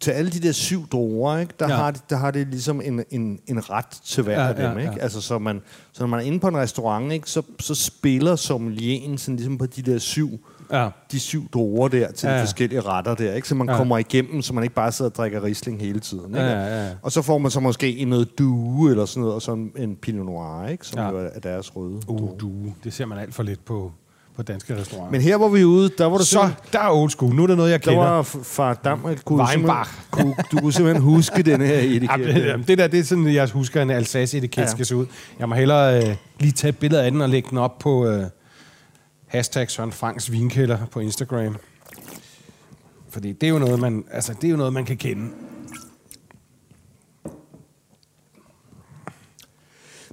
til alle de der syv druer, ikke, der, Ja. ja. har de, der har det ligesom en, en, en ret til hver Ja, af dem. ja, Ikke? ja. Altså, så, man, så når man er inde på en restaurant, ikke, så, så spiller sommelieren sådan ligesom på de der syv, Ja. de syv druer der til Ja, de forskellige retter der, ikke? så man Ja. kommer igennem, så man ikke bare sidder og drikker Riesling hele tiden. Ikke? Ja, ja, ja. Og så får man så måske en noget due eller sådan noget, og så en, en Pinot Noir, ikke? som Ja. jo er, er deres røde. Uh, du, det ser man alt for lidt på, på danske restauranter. Men her hvor vi er ude, der var der så, der er old school. Nu er det noget, jeg Der kender. var f- far Dam, kunne du, Weinbach. simpelthen- kunne, du kunne simpelthen huske den her etiket. Ja, det, jamen, det der, det er sådan, jeg husker, en Alsace-etiket ja. Ja. skal se ud. Jeg må hellere øh, lige tage et billede af den og lægge den op på øh, hashtag Søren Franks vinkælder på Instagram. Fordi det er jo noget, man, altså, det er jo noget, man kan kende.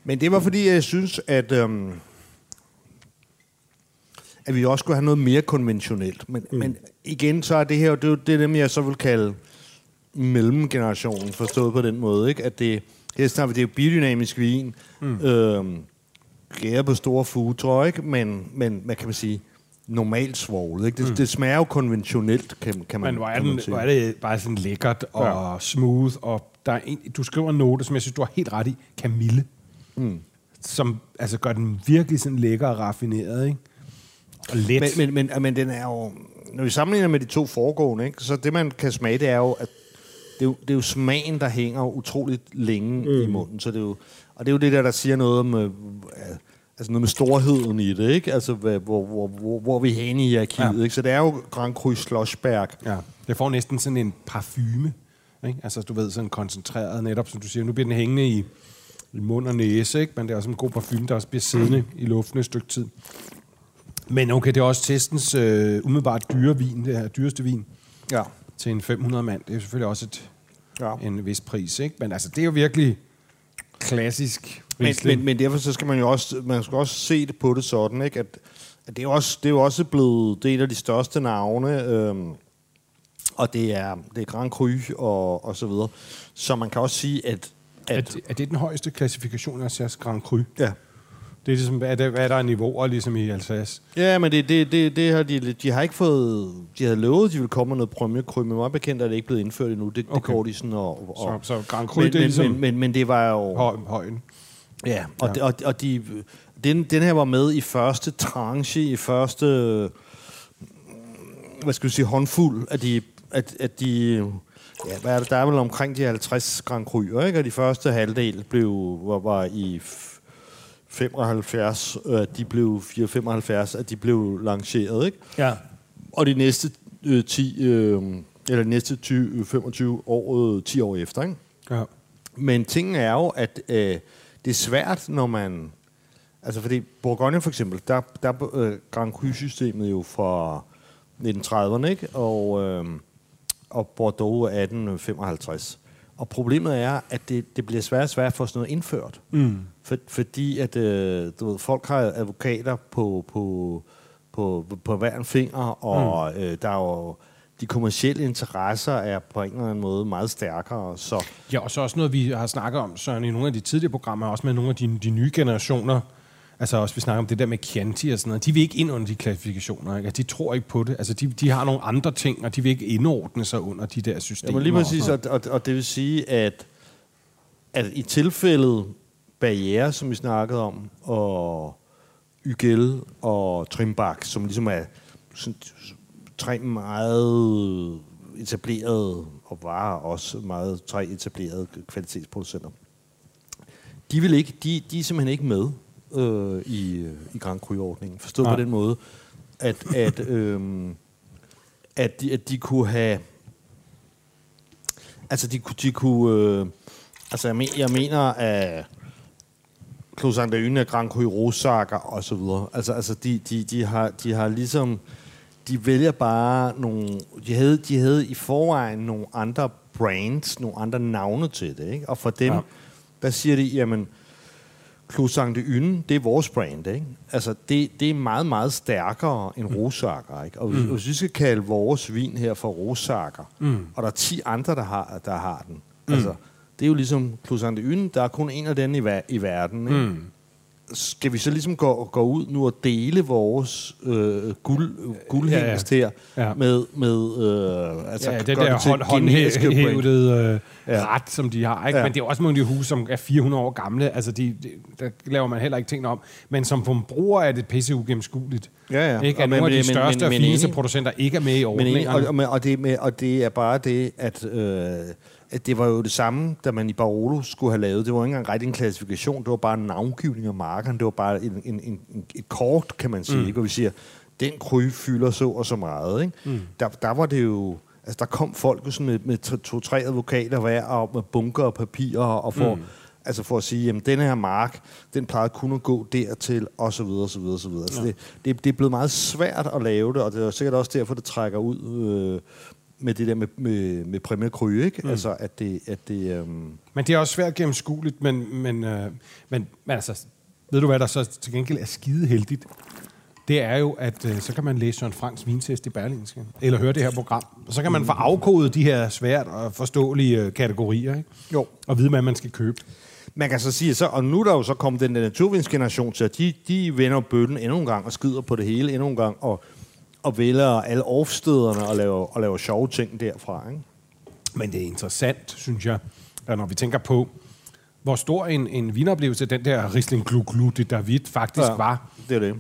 Men det var fordi, jeg synes, at, øhm, at vi også skulle have noget mere konventionelt. Men, mm. men igen, så er det her det, er det er dem, jeg så vil kalde mellemgenerationen, forstået på den måde. Ikke? At det, her snakker vi, det er jo biodynamisk vin, mm. øhm, gære på store foodtruck, ikke? Men, men hvad kan man sige, normalt svoglet. Ikke? Det, mm. det smager jo konventionelt, kan, kan man Men hvor er, den, hvor er det bare sådan lækkert og ja. smooth. Og der er en, du skriver en note, som jeg synes, du har helt ret i. Camille. Mm. Som altså, gør den virkelig sådan lækker og raffineret. Ikke? Og let. Men, men, men, men den er jo... Når vi sammenligner med de to foregående, ikke, så det, man kan smage, det er jo, at det er jo, det er jo smagen, der hænger utroligt længe mm. i munden. Så det er jo, og det er jo det der, der siger noget om... Øh, altså noget med storheden i det, ikke? Altså, hvor, hvor, hvor, hvor er vi henne i hierarkiet, Ja. ikke? Så det er jo Grand Cru Schlossberg. Ja, det får næsten sådan en parfume. Ikke? Altså, du ved, sådan koncentreret netop, som du siger. Nu bliver den hængende i, i mund og næse, ikke? men det er også en god parfume, der også bliver siddende i luften et stykke tid. Men okay, det er også testens øh, umiddelbart dyre vin, det her dyreste vin, Ja. til en 500 mand. Det er selvfølgelig også et, ja. en vis pris, ikke? Men altså, det er jo virkelig klassisk Men, Riesling. men, men derfor så skal man jo også, man skal også se det på det sådan, ikke? At, at det, er også, det er jo også blevet, det er et af de største navne, øhm, og det er, det er Grand Cru og, og så videre. Så man kan også sige, at... er, at det, er den højeste klassifikation af Sass Grand Cru? ja. Det er ligesom, hvad er, det, hvad er der af niveauer ligesom i Alsace? Ja, men det, det, det, det har de, de har ikke fået... De havde lovet, at de ville komme med noget Cru, men meget bekendt er det ikke blevet indført endnu. Det, okay. det går de sådan og... og Så, så Grand Cru, men, det er ligesom men, men, men, men det var jo... høj, højen. Ja, og, Ja. ja. og, og de, den, den her var med i første tranche, i første, hvad skal vi sige, håndfuld af de, at, at de ja, hvad er det, der er vel omkring de 50 Grand Cru'er, ikke? Og de første halvdel blev, var, var i 75, øh, de blev 475, at de blev lanceret, ikke? Ja. Og de næste øh, 10, øh, eller de næste 20, 25 år, øh, 10 år efter, ikke? ja. Men tingen er jo, at øh, det er svært, når man... Altså, fordi Bourgogne for eksempel, der, der er øh, Grand Cru-systemet jo fra 1930'erne, ikke? Og, øh, og Bordeaux er 1855. Og problemet er, at det, det bliver svært og svært at få sådan noget indført. Mm. For, fordi at øh, du ved, folk har advokater på, på, på, på hver en finger, og mm. øh, der er jo de kommercielle interesser er på en eller anden måde meget stærkere. Så Ja, og så også noget, vi har snakket om, Søren, i nogle af de tidligere programmer, også med nogle af de, de nye generationer. Altså også, vi snakker om det der med Chianti og sådan noget. De vil ikke ind under de klassifikationer, ikke? Altså, De tror ikke på det. Altså, de, de har nogle andre ting, og de vil ikke indordne sig under de der systemer. Jamen lige og præcis, og, og, og det vil sige, at, at i tilfældet barriere, som vi snakkede om, og Ygel og Trimbak, som ligesom er sådan, tre meget etablerede, og var også meget tre etablerede kvalitetsproducenter. De, vil ikke, de, de er simpelthen ikke med øh, i, i Grand Cru-ordningen. Forstået Nej. på den måde, at, at, øh, at, de, at de kunne have Altså, de, kunne- de kunne... Øh, altså, jeg, men, jeg mener, at Claus Anderyne, Grand Cru Rosager og så videre. Altså, altså de, de, de, har, de har ligesom... De vælger bare nogle... De havde, de havde i forvejen nogle andre brands, nogle andre navne til det, ikke? Og for dem, Ja. ja. der siger de, jamen, Clos de Yne, det er vores brand, ikke? Altså, det, det er meget, meget stærkere end Rosager, ikke? Og hvis, mm. hvis vi skal kalde vores vin her for Rosager, mm. og der er 10 andre, der har, der har den, mm. altså, det er jo ligesom Clos de Yne, der er kun en af den i, ver- i verden, ikke? Mm. Skal vi så ligesom gå, gå ud nu og dele vores øh, guld, guldhængst her Ja. med, med øh, altså ja, det gøre der hånd, håndhævede øh, Ja. ret, som de har. Ikke? Ja. Men det er også nogle af de huse, som er 400 år gamle. Altså, de, de, der laver man heller ikke tingene om. Men som forbruger er det pisse ugennemskueligt. Ja, ja. Ikke? Og At men- nogle af de men- største men- og men fineste producenter ikke er med i Men, ordningerne. og, og, og, det, med, og det er bare det, at, øh, at det var jo det samme, da man i Barolo skulle have lavet. Det var ikke engang rigtig en klassifikation, det var bare en navngivning af markerne. Det var bare en, en, en, et kort, kan man sige, mm. ikke? hvor vi siger, den kry fylder så og så meget. Ikke? Mm. Der, der var det jo... Altså, der kom folk sådan med, med to- to-tre advokater hver, og med bunker og papirer, og for, mm. altså for at sige, jamen, den her mark, den plejede kun at gå dertil, og så videre, og så videre, og så videre. Så det, det, det er blevet meget svært at lave det, og det er sikkert også derfor, det trækker ud øh, med det der med, med, med Premier Cru, ikke? Mm. Altså, at det... At det øhm, Men det er også svært gennemskueligt, men, men, øh, men, men altså, ved du hvad der så til gengæld er skide heldigt? Det er jo, at øh, så kan man læse Søren Franks vintest i Berlingske, eller høre det her program. Og så kan man få afkodet de her svært og forståelige øh, kategorier, ikke? Jo. Og vide, hvad man skal købe. Man kan så sige, så, og nu er der jo så kommet den der naturvindsgeneration til, at de, de vender bøtten endnu en gang og skider på det hele endnu en gang, og, og vælger alle offstederne og laver, og laver sjove ting derfra. Ikke? Men det er interessant, synes jeg, når vi tænker på, hvor stor en, en vinoplevelse den der Riesling Glu Glu de David faktisk ja. var. Det er det.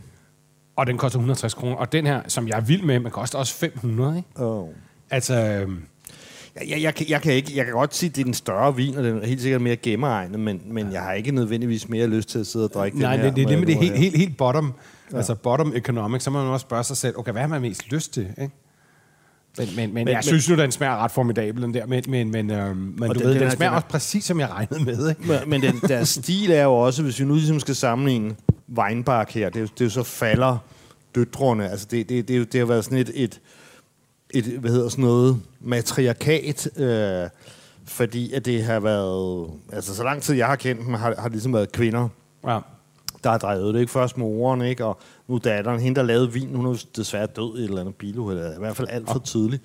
Og den koster 160 kroner. Og den her, som jeg er vild med, man koster også 500, ikke? Oh. Altså, øhm, Jeg, jeg, jeg, kan, jeg, kan ikke, jeg kan godt sige, at det er den større vin, og den er helt sikkert mere gennemegnet, men, men jeg har ikke nødvendigvis mere lyst til at sidde og drikke nej, den her. det, det er hvor det jeg helt, helt, helt bottom, ja. altså bottom economics, så må man også spørge sig selv, okay, hvad har man mest lyst til, ikke? Men, men, men, jeg men, synes nu, den smager ret formidabel, den der. Men, men, men, øh, men du den- ved, den den er- smager den også præcis, som jeg regnede med. Ikke? Men, men den, deres stil er jo også, hvis vi nu ligesom skal sammenligne Weinbach her, det er, jo- det er jo så falder døtrene. Altså det, det, det, er jo- det har været sådan et, et, et hvad hedder sådan noget, matriarkat, øh, fordi at det har været, altså så lang tid jeg har kendt dem, har, har ligesom været kvinder, Ja. Der har drevet det. Ikke først moren, ikke? og nu datteren, hende der lavede vin, hun er desværre død i et eller andet biluheld, eller i hvert fald alt for tidligt.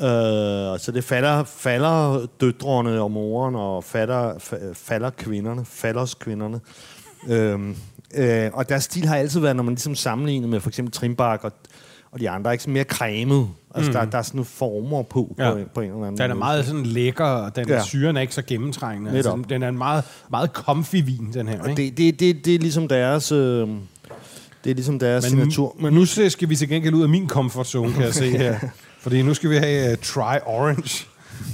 Øh, så det falder, falder døtrene og moren, og falder, fa- falder kvinderne, falders kvinderne. øhm, øh, og deres stil har altid været, når man ligesom sammenligner med for eksempel Trimbak og, og de andre, ikke så mere cremet. Altså mm. der, der er sådan nogle former på, Ja. på, en- på en eller anden Den er måde. meget sådan lækker, og den Ja. syren er ikke så gennemtrængende. Altså, Netop. den- den er en meget, meget comfy vin, den her. Og Ikke? det, det, det, det er ligesom deres... Øh, det er ligesom deres signatur. Men nu skal vi til gengæld ud af min comfort zone, kan jeg se her. Fordi nu skal vi have uh, Try Orange.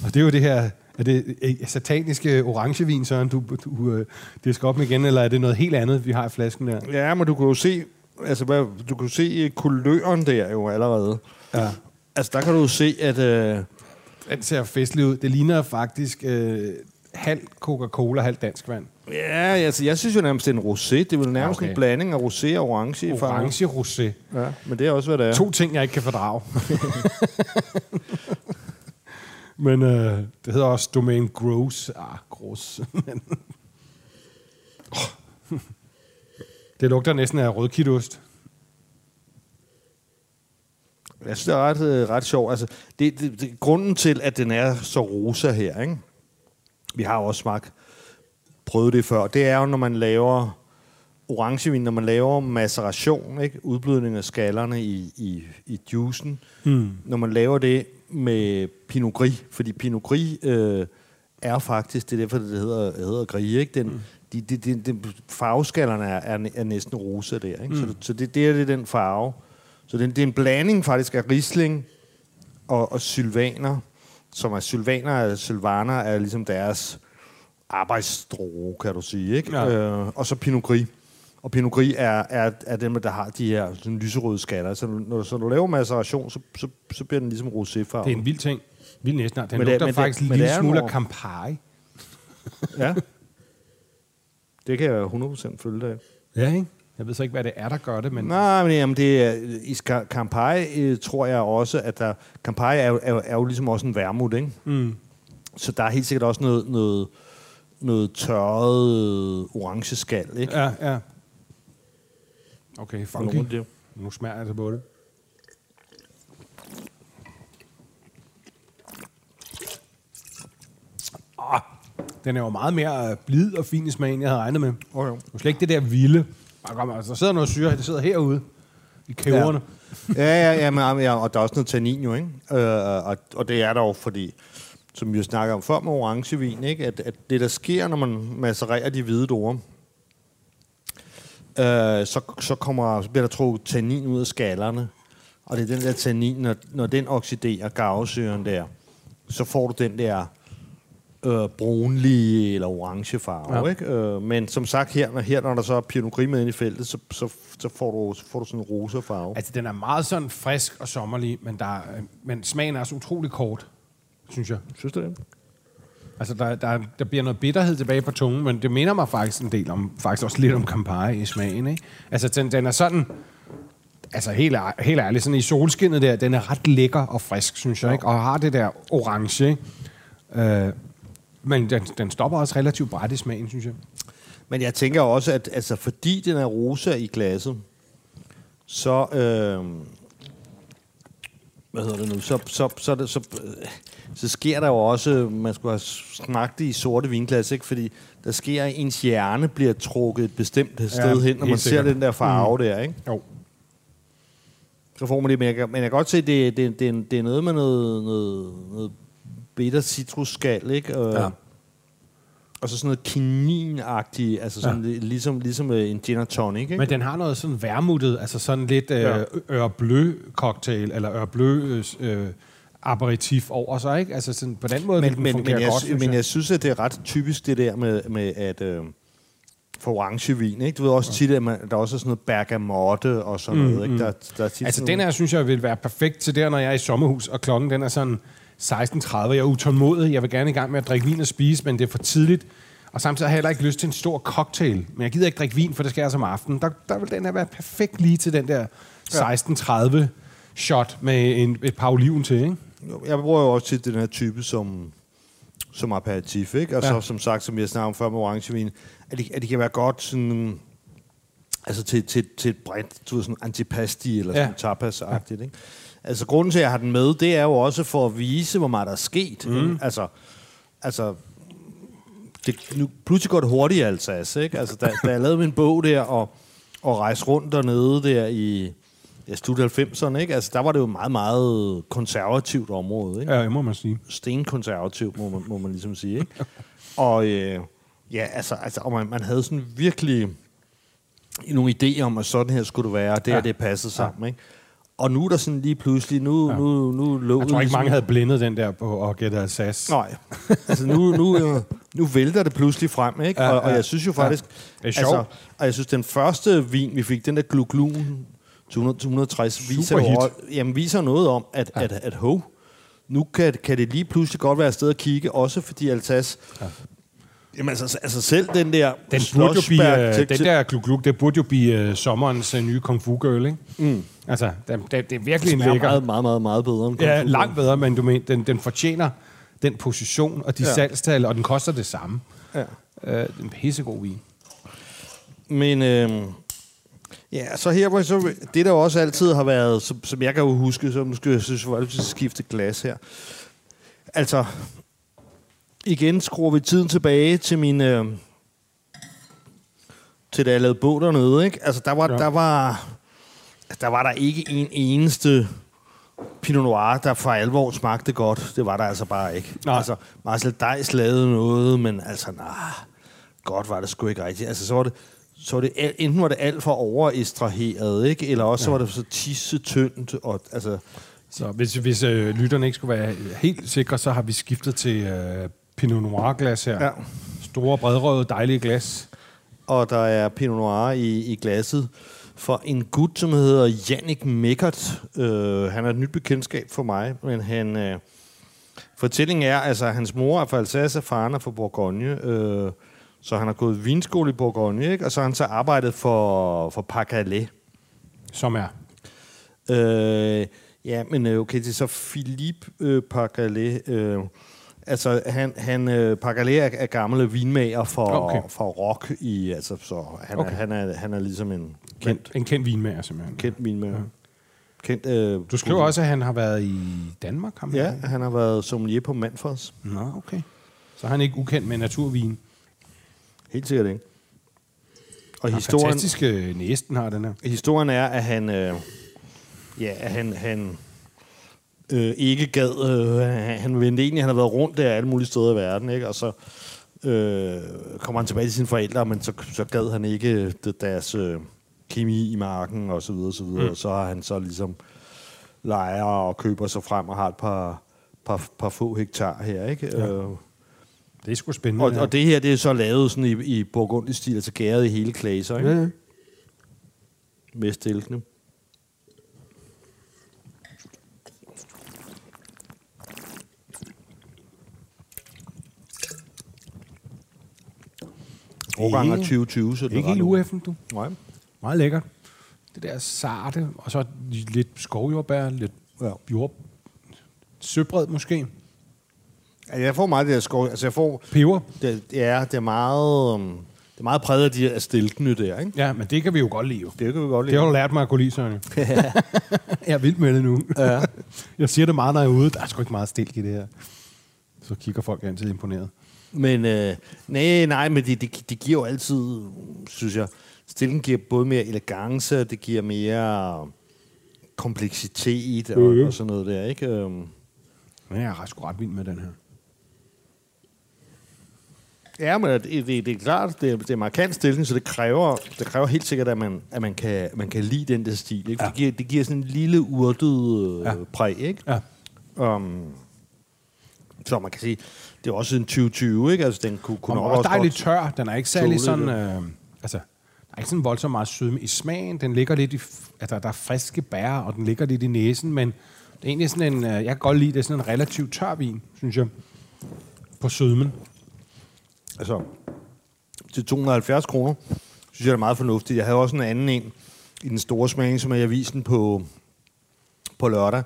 Og det er jo det her... Er det øh, sataniske orangevin, Søren, du, du det skal op med igen, eller er det noget helt andet, vi har i flasken der? Ja, men du kan jo se, altså, hvad, du kan se øh, kuløren der jo allerede. Ja. Altså, der kan du se, at... Øh, Den ser festlig ud. Det ligner faktisk øh, halv Coca-Cola, halv dansk vand. ja, altså, jeg synes jo nærmest, det er en rosé. Det er vel nærmest Okay. en blanding af rosé og orange. Orange rosé. Ja, men det er også, hvad det er. To ting, jeg ikke kan fordrage. Men øh, det hedder også Domain Gross. Ah, gross. Men- det lugter næsten af rødkitost. Jeg synes, det er ret, øh, ret sjovt. Altså, det, det, det, grunden til, at den er så rosa her, ikke? vi har jo også smagt, prøvet det før, det er jo, når man laver orangevin, når man laver maceration, ikke? udblødning af skallerne i, i, i juicen, mm. når man laver det med Pinot Gris, fordi Pinot Gris øh, er faktisk, det er derfor, det hedder, hedder Gris, ikke? Den, mm. De, de, de, de, farveskallerne er, er, er næsten rosa der, ikke? Mm. Så, det- så det, det er det er den farve. Så det, det er en blanding faktisk af Riesling og, og sylvaner, som er sylvaner og sylvaner er ligesom deres arbejdsdroge, kan du sige. Ikke? Ja. Øh, og så Pinot Gris. Og Pinot Gris er, er, er dem, der har de her sådan lyserøde skaller. Så når, så du laver maceration, så, så, så bliver den ligesom roséfarvet. Det er en vild ting. Vild næsten. Den Men det- lugter det- faktisk en det lille er smule af Campari. Ja. Det kan jeg 100% følge dig af. Ja, ikke? Jeg ved så ikke, hvad det er, der gør det, men... Nej, men jamen, det er, i Campari øh, tror jeg også, at der, Campari er, jo- er, er jo ligesom også en værmut, ikke? Mm. Så der er helt sikkert også noget, noget, noget tørret øh, orange skal, ikke? Ja, ja. Okay, funky. det. Nu smager jeg altså på det. Ah, den er jo meget mere øh, blid og fin i smagen, end jeg havde regnet med. Okay. Det er slet ikke det der vilde. Altså, der sidder noget syre, det sidder herude i kæverne. Ja, ja, ja, men, ja, og der er også noget tannin jo, ikke? Øh, og, og det er der jo, fordi, som vi jo snakker om før med orangevin, ikke? At, at det, der sker, når man macererer de hvide druer, øh, så, så, kommer, så bliver der trukket tannin ud af skallerne. Og det er den der tannin, når, når den oxiderer garvesyren der, så får du den der øh, brunlige eller orange farve. Ja. Ikke? Øh, men som sagt, her, når, her, når der så er Pinot Gris med ind i feltet, så, så, så, får, du, så får du sådan en rosa farve. Altså, den er meget sådan frisk og sommerlig, men, der, er- men smagen er så utrolig kort, synes jeg. Synes du det? Altså, der, der, der bliver noget bitterhed tilbage på tungen, men det minder mig faktisk en del om, faktisk også lidt om Campari i smagen, ikke? Altså, den, den er sådan, altså helt, ær- helt ærligt, sådan i solskinnet der, den er ret lækker og frisk, synes jeg, ikke? Og har det der orange, ikke? Øh, men den, den stopper også relativt bræt i smagen, synes jeg. Men jeg tænker også, at altså, fordi den er rosa i glasset, så... Øh, hvad hedder det nu? Så, så, så, så, så, så sker der jo også... Man skulle have smagt det i sorte vinglas, ikke? Fordi der sker, at ens hjerne bliver trukket et bestemt sted hen, når man sikkert. ser den der farve mm. der, ikke? Jo. Så får man det, men jeg, men jeg kan godt se, at det, det, det, er- det er noget med noget, noget, noget bitter citrusskal, ikke? Og, Ja. og så sådan noget kininagtigt, altså sådan ja. ligesom, ligesom øh, en gin og tonic, ikke? Men den har noget sådan værmuttet, altså sådan lidt øh, Ja. Øre Bleu cocktail, eller Øre Bleu øh, aperitif over sig, ikke? Altså sådan, på den måde men, den men, men, jeg, godt, sy- synes men jeg synes, at det er ret typisk det der med, med at, øh, for orangevin, ikke? Du ved også tit, at man, der også er sådan noget bergamotte og sådan noget, ikke? Der, der er tit Altså, sådan den her, synes jeg, vil være perfekt til der, når jeg er i sommerhus, og klokken den er sådan 16.30. Jeg er utålmodig. Jeg vil gerne i gang med at drikke vin og spise, men det er for tidligt. Og samtidig har jeg heller ikke lyst til en stor cocktail. Men jeg gider ikke drikke vin, for det skal jeg som aften. Der, der vil den her være perfekt lige til den der 16.30 shot med en, et par oliven til, ikke? Jeg bruger jo også tit den her type som, som aperitif, ikke? Og så Ja. som sagt, som jeg snakkede om før med orangevin, at det, at det kan være godt sådan, altså til, til, til et bredt, du ved, sådan antipasti eller Ja. sådan tapas-agtigt, ikke? Altså grunden til, at jeg har den med, det er jo også for at vise, hvor meget der er sket. Mm. Altså, altså det, nu, pludselig går det hurtigt i Alsace, ikke? Altså, da, da jeg lavede min bog der, og, og rejste rundt dernede der i ja, slut 90'erne, ikke? Altså, der var det jo et meget, meget konservativt område, ikke? Ja, det må man sige. stenkonservativ, må man, må man ligesom sige. Ikke? og øh, ja, altså, altså og man, man havde sådan virkelig nogle idéer om, at sådan her skulle det være, og det Ja. ja. det passede sammen. Ikke? Og nu er der sådan lige pludselig, nu, Ja. ja. nu, nu lå Jeg tror ikke, mange havde blindet den der på at gætte Alsace. Nej, altså nu, nu, øh, nu vælter det pludselig frem, ikke? Ja, og, og ja. jeg synes jo faktisk... Det er sjovt. Altså, og jeg synes, den første vin, vi fik, den der Gluglun 260, viser, jo, jamen, viser noget om, at, ja. at, at ho, nu kan, kan det lige pludselig godt være et sted at kigge, også fordi Altas... Ja. Jamen altså, altså selv den der... Den, burde jo blive, øh, den der gluk, gluk, det burde jo blive uh, sommerens uh, nye Kung Fu Girl, ikke? Mm. Altså, det, det, det er virkelig en smager lækker. meget, meget, meget, meget bedre. End Ja, Kung Fu. langt bedre, men du mener, den, den fortjener den position og de ja. Ja. salgstal, og den koster det samme. Ja. Det er en pissegod vin. Men øh, ja, så her, så, det der også altid har været, som, som jeg kan jo huske, så nu skal jeg synes, skal skifte glas her. Altså, igen skruer vi tiden tilbage til min... Øh, til da jeg lavede bog dernede, ikke? Altså, der var, Ja. der var, der var der ikke en eneste Pinot Noir, der for alvor smagte godt. Det var der altså bare ikke. Nej. Altså, Marcel Dejs lavede noget, men altså, nej, godt var det sgu ikke rigtigt. Altså, så var det, så var det enten var det alt for overestraheret, ikke? Eller også ja. så var det så tissetyndt, og altså... Så hvis, hvis øh, lytterne ikke skulle være helt sikre, så har vi skiftet til øh, Pinot Noir-glas her. Ja. Store, bredrøde, dejlige glas. Og der er Pinot Noir i, i glasset for en gut, som hedder Jannik Meckert. Øh, han er et nyt bekendtskab for mig, men han... Øh, fortællingen er, altså hans mor er fra Alsace, faren er fra Bourgogne. Øh, så han har gået vinskole i Bourgogne, ikke? og så har han så arbejdet for, for Parcalet. Som er. Øh, ja, men øh, okay, det er så Philippe øh, Pargalet. Øh, altså, han, han øh, Pargalet er, er gammel vinmager for, Okay. for rock i, altså, så han, Okay. er, han, er, han er ligesom en Kendt. En kendt vinmager, simpelthen. kendt vinmager. Ja. Kendt, øh, Du skriver også, at han har været i Danmark. Ham Ja, han har været sommelier på Manfors. Nå, okay. Så er han ikke ukendt med naturvin. Helt sikkert ikke. Og Og historien, Fantastisk øh, næsten har den her. historien er, at han, øh, ja, at han, han øh, ikke gad, øh, han, vendte egentlig, han har været rundt der alle mulige steder i verden, ikke? og så øh, kommer han tilbage til sine forældre, men så, så gad han ikke øh, det- deres øh, kemi i marken, og så videre, og så videre. Mm. Og så har han så ligesom lejer og køber sig frem og har et par, par, par få hektar her, ikke? Ja. Øh, Det er sgu spændende. og, og det her, det er så lavet sådan i, i burgundisk stil, altså gæret i hele klaser, ikke? Ja, ja. Med stilkene. Årgang er Ikke- 2020, så det Ikke helt ueffen, du. Nej. Meget lækkert. Det der sarte, og så lidt skovjordbær, lidt Ja. jord... Søbred måske. Altså, jeg får meget det der skov. Altså, jeg får... Peber. Det, ja, det er meget... Um, det er meget præget af de her stilkene der, ikke? Ja, men det kan vi jo godt lide. Det kan vi godt Det lide. har du lært mig at kunne lide, Søren. jeg er vild med det nu. Ja. jeg siger det meget, når jeg er ude. Der er sgu ikke meget stilk i det her. Så kigger folk altid imponeret. Men øh, nej, nej, men det, det, det giver jo altid, synes jeg, stilken giver både mere elegance, det giver mere kompleksitet og, Mhm. og sådan noget der, ikke? Øhm, Men jeg er ret, sgu ret vild med den her. Ja, men det, det, det er klart, det er, det er markant stilling, så det kræver, det kræver helt sikkert, at man, at man, kan, man kan lide den der stil. Ikke? Ja. Det, giver, det giver sådan en lille urtet øh, ja. præg, ikke? Ja. Um, så man kan sige, det er også en 2020, ikke? Altså, den kunne, kunne Den også også dejligt tør. Den er ikke særlig sådan... Øh, altså, der er ikke sådan voldsomt meget sødme i smagen. Den ligger lidt i, altså, der er friske bær, og den ligger lidt i næsen, men det er egentlig sådan en, øh, jeg kan godt lide, det er sådan en relativt tør vin, synes jeg, på sødmen. Altså, til 270 kroner, synes jeg, det er meget fornuftigt. Jeg havde også en anden en i den store smagning, som er i avisen på, på lørdag.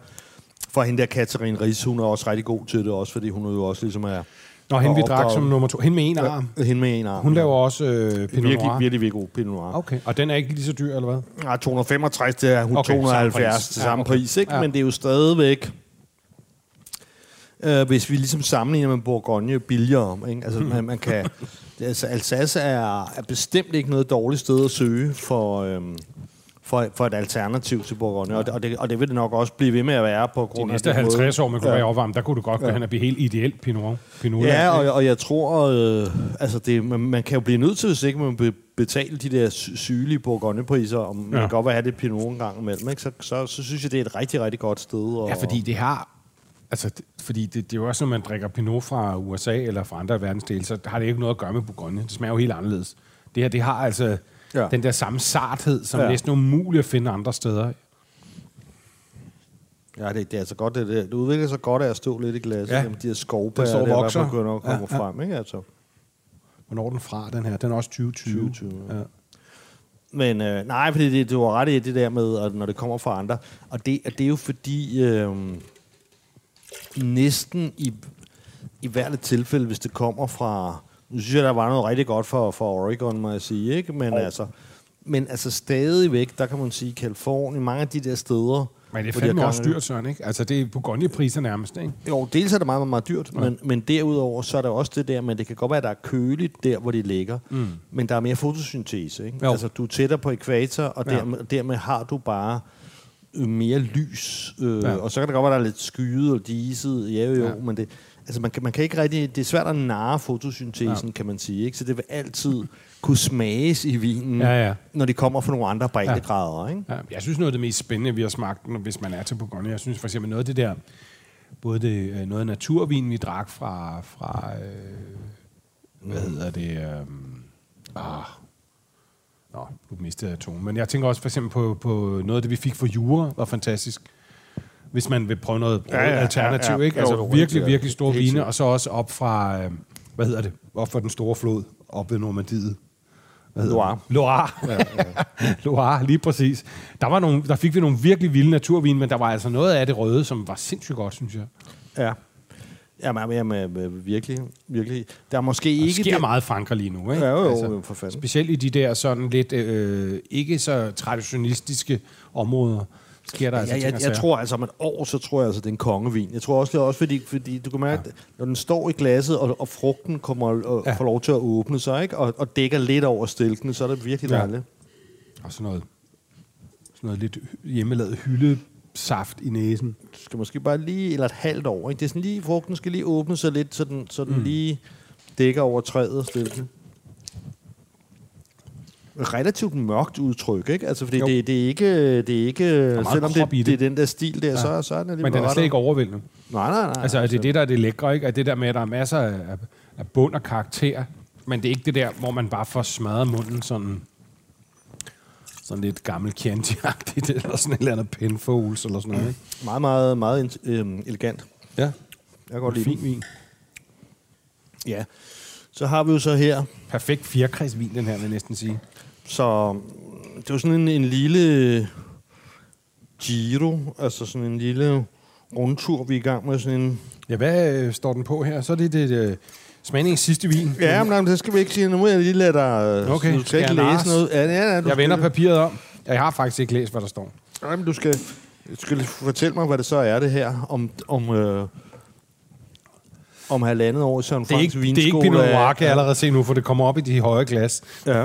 For hende der Katarine Ries, hun er også rigtig god til det, også fordi hun jo også ligesom er... Nå, hende vi drak som nummer to. Hende med en arm. Ja, hende med en arm. Hun laver også øh, Pinot virkelig, Noir. virkelig, virkelig god Pinot Noir. Okay, og den er ikke lige så dyr, eller hvad? Ja, 265 til hun Okay, okay, samme 270 pris. til Ja, samme okay. pris, ikke? Ja. Men det er jo stadigvæk... Øh, hvis vi ligesom sammenligner med Bourgogne billigere, ikke? Altså, man, man kan... Altså, Alsace er, er bestemt ikke noget dårligt sted at søge for, øhm, for, for et alternativ til Bourgogne, og det, og, det, og det vil det nok også blive ved med at være på De grund af næste den 50 år med Ja. ja. opvarme, der kunne du godt gå Ja. hen og blive helt ideelt Pinot. Pinot Ja, og, og jeg tror, øh, altså det, man, man kan jo blive nødt til, hvis ikke man vil betale de der sy- sygelige Bourgogne-priser, og man Ja. kan godt være have det Pinot en gang imellem, ikke? Så, så, så synes jeg, det er et rigtig, rigtig godt sted. Og, Ja, fordi det har... Altså, det, fordi det, det er jo også, når man drikker Pinot fra USA eller fra andre verdensdele, så har det ikke noget at gøre med Bourgogne. Det smager jo helt anderledes. Det her, det har altså Ja. ja. den der samme sarthed, som Ja. ja. næsten er umuligt at finde andre steder. Ja, det, det er altså godt, det, det, det udvikler sig godt af at stå lidt i glasset. Ja. Ja. De her skovbær, og der vokser. begynder at komme Ja, ja, ja. frem, ikke? Altså. Hvornår er den fra, den her? Den er også 2020. 2020, ja. Men øh, nej, fordi det, du har ret i det der med, at når det kommer fra andre. Og det, og det er jo fordi, øh, næsten i, i hvert et tilfælde, hvis det kommer fra... Nu synes jeg, der var noget rigtig godt for, for Oregon, må jeg sige, ikke? Men, altså, men altså stadigvæk, der kan man sige, Kalifornien, mange af de der steder... Men det er de fandme gang også det- dyrt, Søren, ikke? Altså, det er Bourgogne-priser nærmest, ikke? Jo, dels er det meget, meget, meget dyrt, men, men derudover så er der også det der, men det kan godt være, at der er køligt der, hvor de ligger, mm. men der er mere fotosyntese. Ikke? Jo. Altså, du er tættere på ekvator, og Ja. dermed, dermed har du bare mere lys. Øh, Ja. ja. Og så kan det godt være, at der er lidt skyet og diset, ja jo, jo, Ja. ja. men det, altså, man, kan, man kan ikke rigtig, det er svært at narre fotosyntesen, ja. kan man sige. Ikke? Så det vil altid kunne smages i vinen, Ja, ja. når de kommer fra nogle andre breddegrader. Ikke? Ja, jeg synes noget af det mest spændende, vi har smagt, hvis man er til Bourgogne, jeg synes for eksempel noget af det der, både det, øh, noget af naturvin, vi drak fra, fra øh, hvad hedder det, øh, ah, nå, nu mistede jeg tonen, men jeg tænker også for eksempel på, på noget af det, vi fik fra Jura, var fantastisk. Hvis man vil prøve noget Ja, ja, alternativ, ja, ja. ikke? Altså jo, virkelig, virkelig store vine, og så også op fra, øh, hvad hedder det, op fra den store flod, op ved Normandiet. Hvad hedder Loire. Loire. Ja, ja. Loire, lige præcis. Der, var nogle, der fik vi nogle virkelig vilde naturvin, men der var altså noget af det røde, som var sindssygt godt, synes jeg. Ja. Jamen, jamen, virkelig, virkelig. Der er måske Der ikke... sker det- meget i Frankrig lige nu, ikke? Ja, jo, jo, for fanden. Specielt i de der sådan lidt øh, ikke så traditionistiske områder, sker der altså Ja, ting jeg, jeg sager. tror altså om et år, så tror jeg altså, det er en kongevin. Jeg tror også, det er også fordi, fordi du kan mærke, ja. når den står i glasset, og, og frugten kommer og Ja. ja. får lov til at åbne sig, ikke? Og, og dækker lidt over stilkene, så er det virkelig Ja. dejligt. Og sådan noget, sådan noget lidt hjemmelavet hyldesaft i næsen. Du skal måske bare lige, eller et halvt år, ikke? Det er sådan lige, frugten skal lige åbne sig lidt, så den, så den mm. lige dækker over træet og stilkene. Relativt mørkt udtryk, ikke? Altså, fordi Jo. det, det, er ikke, det er ikke, meget selvom det, det. det. det er den der stil der, ja. så, så er den alligevel Men den er slet ikke overvældende. Nej, nej, nej. Altså, det er det, der er det lækre, ikke? At det der med, at der er masser af, af bund og karakter, men det er ikke det der, hvor man bare får smadret munden sådan, sådan lidt gammel chianti eller sådan et eller andet Penfolds eller sådan noget, ikke? Meget, meget, meget øhm, elegant. Ja, Jeg kan godt lide fin vin. Ja. Så har vi jo så her, Perfekt fjerkræsvin, den her, vil jeg næsten sige. så mm, det er jo sådan en, en lille Giro, altså sådan en lille rundtur, vi er i gang med sådan en... Ja, hvad øh, står den på her? Så er det det øh, smagningens sidste vin. Ja, men det skal vi ikke sige. Nu må jeg lige lade dig... Okay, Du skal ikke læse narres? noget. Ja, ja, ja, du Jeg vender skal, papiret om. Jeg har faktisk ikke læst, hvad der står. Nej, men du skal, du skal fortælle mig, hvad det så er, det her. Om, om, øh, om halvandet år i Søren Franks ikke, det er ikke Pinot Noir, kan jeg allerede se nu, for det kommer op i de høje glas. Ja. ja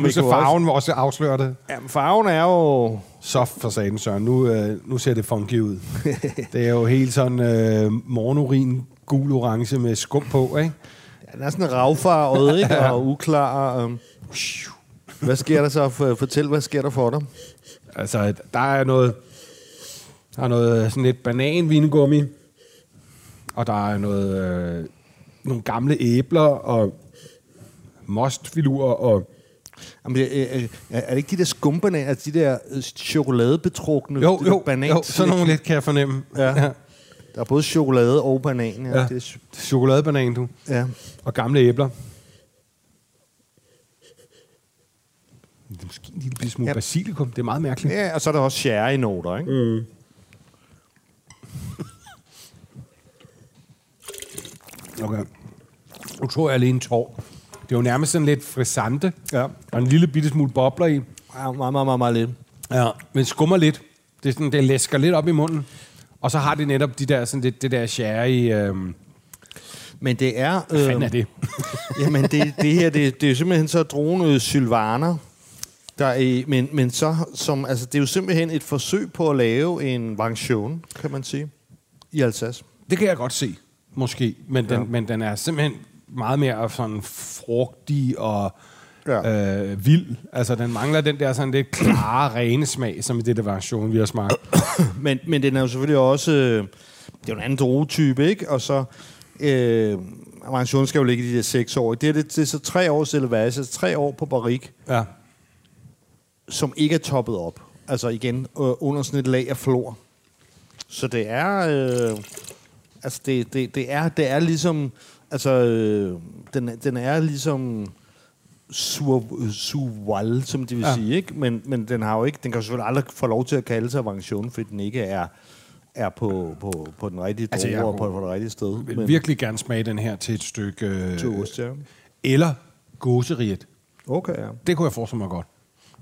Nu så farven vil også afsløre det. Ja, men farven er jo... Så for sagen, Søren. Nu, øh, nu ser det funky ud. det er jo helt sådan øh, morgenurin, gul-orange med skum på, ikke? Ja, den er sådan ravfarvet, ikke? Og uklar. Um. Hvad sker der så? For, fortæl, hvad sker der for dig? Altså, der er noget, der er noget sådan lidt bananvingummi, og der er noget, øh, nogle gamle æbler og mostfilurer og Jamen, er, er, er det ikke de der skumbananer, altså de der øh, chokoladebetrukne Jo, jo, banan, jo, sådan nogle lidt kan jeg fornemme. Ja. Der er både chokolade og banan. Ja. Ja. Det er, Chokoladebanan, du. ja. Og gamle æbler. Det er måske en lille smule Ja. basilikum. Det er meget mærkeligt. ja, og så er der også sherry-noter, ikke? Mm. Okay. Nu tror jeg en tår. Det er jo nærmest sådan lidt frisante. Ja. Og en lille bitte smule bobler i. Ja, meget, meget, meget, meget lidt. Ja. Men skummer lidt. Det, er sådan, det læsker lidt op i munden. Og så har det netop de der, sådan det, det der sherry... Øhm, Men det er... hvad Øh, fanden er det? Jamen, det, det her, det, det er jo simpelthen så dronet sylvaner, der er, men, men så, som, altså, det er jo simpelthen et forsøg på at lave en vangtion, kan man sige, i Alsace. Det kan jeg godt se, måske. Men den, ja. men den er simpelthen meget mere sådan frugtig og Ja. øh, vild. Altså, den mangler den der sådan lidt klare, rene smag, som i det der version, vi har smagt. Men, men den er jo selvfølgelig også... Øh, det er jo en anden druetype, ikke? Og så... Øh, Vangtion skal jo ligge i de der seks år. Det er, det, det er så tre års elevage, altså tre år på barik, Ja. som ikke er toppet op. Altså igen, øh, under sådan et lag af flor. Så det er... Øh, altså, det, det, det, er, det er ligesom... Altså, øh, den, den er ligesom sur, surval, som de vil ja. Sige, ikke? Men, men den har jo ikke, den kan jo selvfølgelig aldrig få lov til at kalde sig vangtion, fordi den ikke er, er på, på, på den rigtige Altså, droge og på, på det rigtige sted. Jeg vil virkelig gerne smage den her til et stykke... Øh, til ost, ja. Eller gåseriet. Okay, ja. Det kunne jeg forestille mig godt.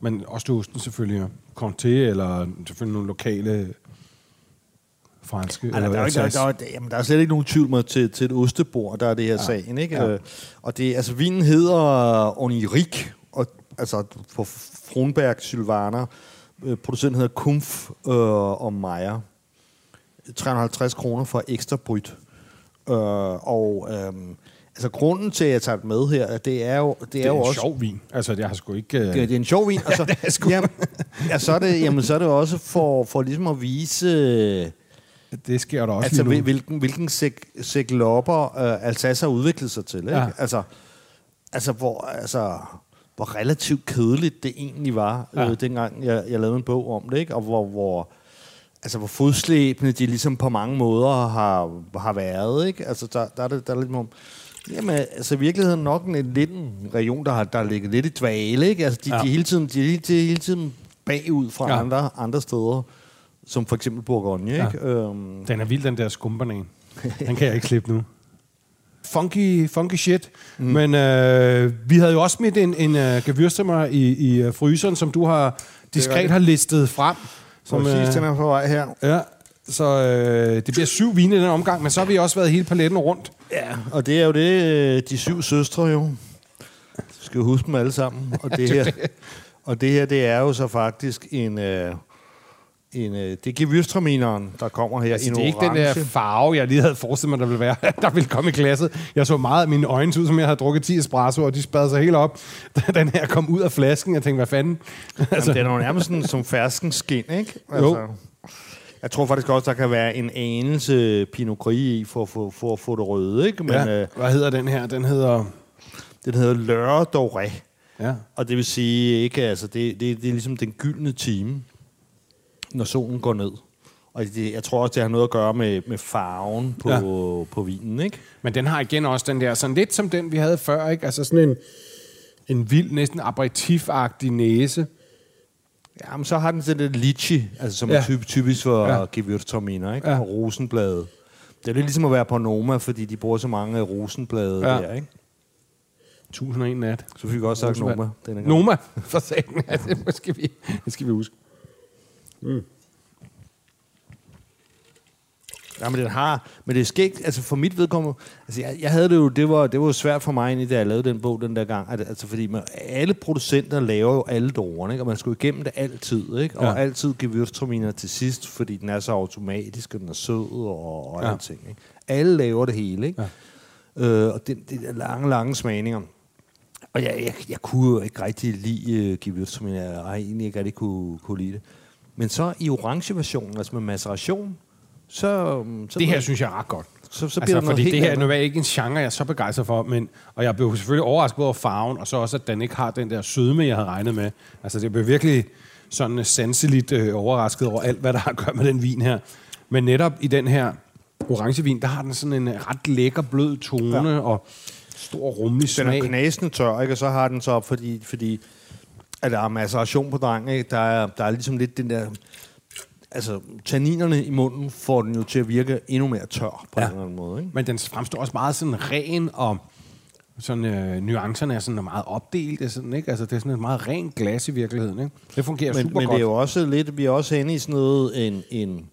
Men også til osten selvfølgelig. Ja. Comté, eller selvfølgelig nogle lokale franske. Ej, der, er der, der, der, jamen, der er slet ikke nogen tvivl med til, til et ostebord, der er det her ja. sagen, ikke? Ja. Ja. Og det, altså, vinen hedder Onirik, og, altså på Fronberg Sylvaner. Øh, Producenten hedder Kumf øh, og Meyer. 350 kroner for ekstra bryt. Øh, og øh, altså, grunden til, at jeg tager det med her, det er jo, det det er er jo en også... sjov vin. Altså, jeg har sgu ikke... Øh, Det, det er en sjov vin. Og så, det er sgu- jamen, ja, så, er det, jamen, så er det også for, for ligesom at vise... det sker der også Altså, lige nu. hvil- hvilken, hvilken sæk, sæk lopper øh, Alsace har udviklet sig til, ikke? Ja. Altså, altså, hvor, altså, hvor relativt kedeligt det egentlig var, ja. Øh, dengang jeg, jeg lavede en bog om det, ikke? Og hvor, hvor, altså, hvor fodslæbende de ligesom på mange måder har, har været, ikke? Altså, der, der, er, det, der er lidt om... Jamen, altså i virkeligheden nok en, lidt region, der har, der ligget lidt i dvale, ikke? Altså, de, ja. De, hele tiden, de er hele, de hele tiden bagud fra. Ja. andre, andre steder, som for eksempel Bourgogne, Ja. ikke? Øhm, Den er vild, den der skumbanan. Den kan jeg ikke slippe nu. Funky, funky shit. Mm. Men øh, vi havde jo også smidt en, en uh, gevyrstrimmer i, i uh, fryseren, som du har diskret har listet frem. Som, Som, Præcis, øh, den er på vej her. ja, så øh, det bliver syv vine i den omgang, men så har vi også været hele paletten rundt. Ja, og det er jo det, øh, de syv søstre jo. Du skal huske dem alle sammen. Og det her, og det her det er jo så faktisk en... Øh, en øh, det er gevyrstramineren, der kommer her Altså, det er ikke den orange. der farve, jeg lige havde forestillet mig, der ville være, der ville komme i glasset. Jeg så meget af mine øjne ud, som jeg havde drukket 10 espresso, og de spadede sig helt op, da den her kom ud af flasken. Jeg tænkte, hvad fanden? altså, den er jo nærmest sådan, som fersken skin, ikke? Altså, jeg tror faktisk også, der kan være en anelse Pinot Gris i, for, for, for at få det røde, ikke? Men ja. øh, Hvad hedder den her? Den hedder... den hedder L'Heure Doré. Ja. Og det vil sige, ikke, altså, det, det, det er ligesom den gyldne time, når solen går ned. Og det, jeg tror også, det har noget at gøre med, med farven på, ja. på vinen, ikke? Men den har igen også den der, sådan lidt som den, vi havde før, ikke? Altså sådan en, en vild, næsten aperitif-agtig næse. Ja, men så har den sådan lidt litchi, altså som ja. Er typ, typisk for ja. Gewürztraminer, ikke? Ja. Og rosenblade. Det er lidt ligesom at være på Noma, fordi de bruger så mange rosenblade ja. Der, ikke? 1001 nat. Så fik vi også sagt. Noma. Denne gang. Noma, for sagen. Ja, det, skal vi, det skal vi huske. Ja, men den har, men det er skægt, altså for mit vedkommende, altså jeg, jeg havde det jo, det var, det var jo svært for mig da jeg lavede den bog den der gang, altså fordi man, alle producenter laver jo alle druerne, ikke? og man skulle igennem det altid, ikke? og Ja. altid Gewürztraminer til sidst, fordi den er så automatisk, og den er sød og, og Ja. alting. Ikke? Alle laver det hele, ikke? Ja. Øh, og det, det er lange, lange smagninger. Og jeg, jeg, jeg kunne jo ikke rigtig lide uh, Gewürztraminer, jeg har egentlig ikke rigtig kunne, kunne lide det. Men så i orange versionen, altså med maceration, så... så Det her synes jeg er ret godt. så, så bliver Altså, der noget fordi helt det her er normalt ikke en genre, jeg er så begejstret for, men, og jeg blev selvfølgelig overrasket over farven, og så også, at den ikke har den der sødme, jeg havde regnet med. Altså, det blev virkelig sådan sanseligt øh, overrasket over alt, hvad der har at gøre med den vin her. Men netop i den her orangevin, der har den sådan en øh, ret lækker, blød tone, ja. og stor rummelig Den er smag. knasende tør, ikke? og så har den så op, fordi, fordi at der er maceration på drengen, ikke? Der, er, der er ligesom lidt den der... Altså, tanninerne i munden får den jo til at virke endnu mere tør på Ja. en eller anden måde. Ikke? Men den fremstår også meget sådan ren, og sådan, øh, nuancerne er sådan meget opdelte, sådan, ikke? Altså, det er sådan et meget rent glas i virkeligheden, ikke? Det fungerer Men, super men godt. det er jo også lidt... Vi er også henne i sådan noget... En, en,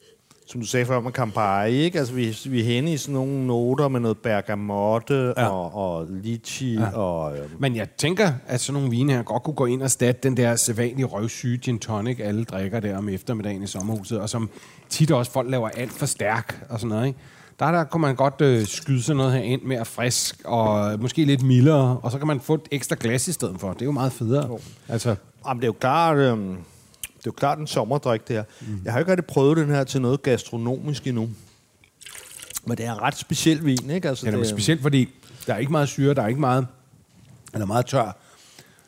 som du sagde før med Campari, ikke? Altså, vi, vi er henne i sådan nogle noter med noget bergamotte Ja. og, og litchi ja. og... Øh, Men jeg tænker, at sådan nogle vine her godt kunne gå ind og statte den der sædvanlige røvsyge gin tonic, alle drikker der om eftermiddagen i sommerhuset, og som tit også folk laver alt for stærk og sådan noget, ikke? Der, der kunne man godt øh, skyde sådan noget her ind mere frisk, og måske lidt mildere, og så kan man få et ekstra glas i stedet for. Det er jo meget federe. Jo. Altså, Jamen, det er jo klart, øhm, det er jo klart en sommerdrik, det her. Mm. Jeg har ikke rigtig prøvet den her til noget gastronomisk endnu. Men det er en ret speciel vin, ikke? Altså, er det, specielt, fordi der er ikke meget syre, der er ikke meget... Den er meget tør.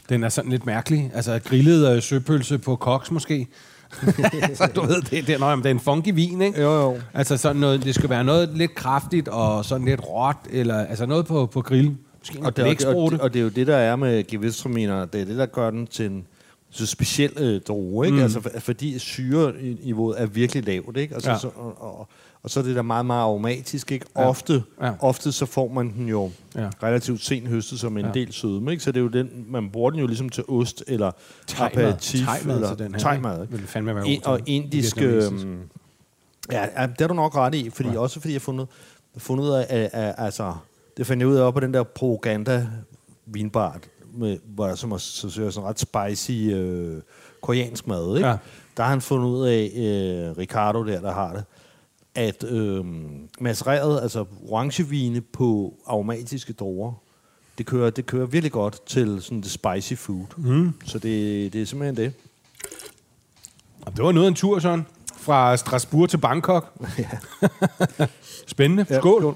Den er sådan lidt mærkelig. Altså grillet øh, søpølse på koks måske. altså, du ved, det, det, er, nøj, det er en funky vin, ikke? Jo, jo. Altså sådan noget, det skal være noget lidt kraftigt og sådan lidt råt, eller altså noget på, på grill. Måske Og det, og, det, og, det, og det er jo det, der er med Gewürztraminer. Det er det, der gør den til en så speciel øh, droge, ikke? Mm. Altså, for- fordi syreniveauet er virkelig lavt, ikke? Altså, Ja. så, og, og, og så er det der meget, meget aromatisk, ikke? Ja. Ofte, Ja. ofte så får man den jo Ja. relativt sent høstet som en Ja. del sødme, ikke? Så det er jo den, man bruger den jo ligesom til ost, eller aperitif, eller ikke? Vil fandme være god og indisk... Øhm, ja, det er du nok ret i, fordi Ja. også fordi jeg har fundet, fundet ud af, at, at, altså, det fandt jeg ud af på den der propaganda vinbar, med, hvor der som så, så, sådan ret spicy øh, koreansk mad, ikke? Ja. Ja. Der har han fundet ud af, øh, Ricardo der, der har det, at øh, macereret, altså orangevine på aromatiske druer, det kører, det kører virkelig godt til sådan det spicy food. Mm. Så det, det er simpelthen det. Det var noget af en tur, sådan. Fra Strasbourg til Bangkok. Spændende. Ja, Skål. skål.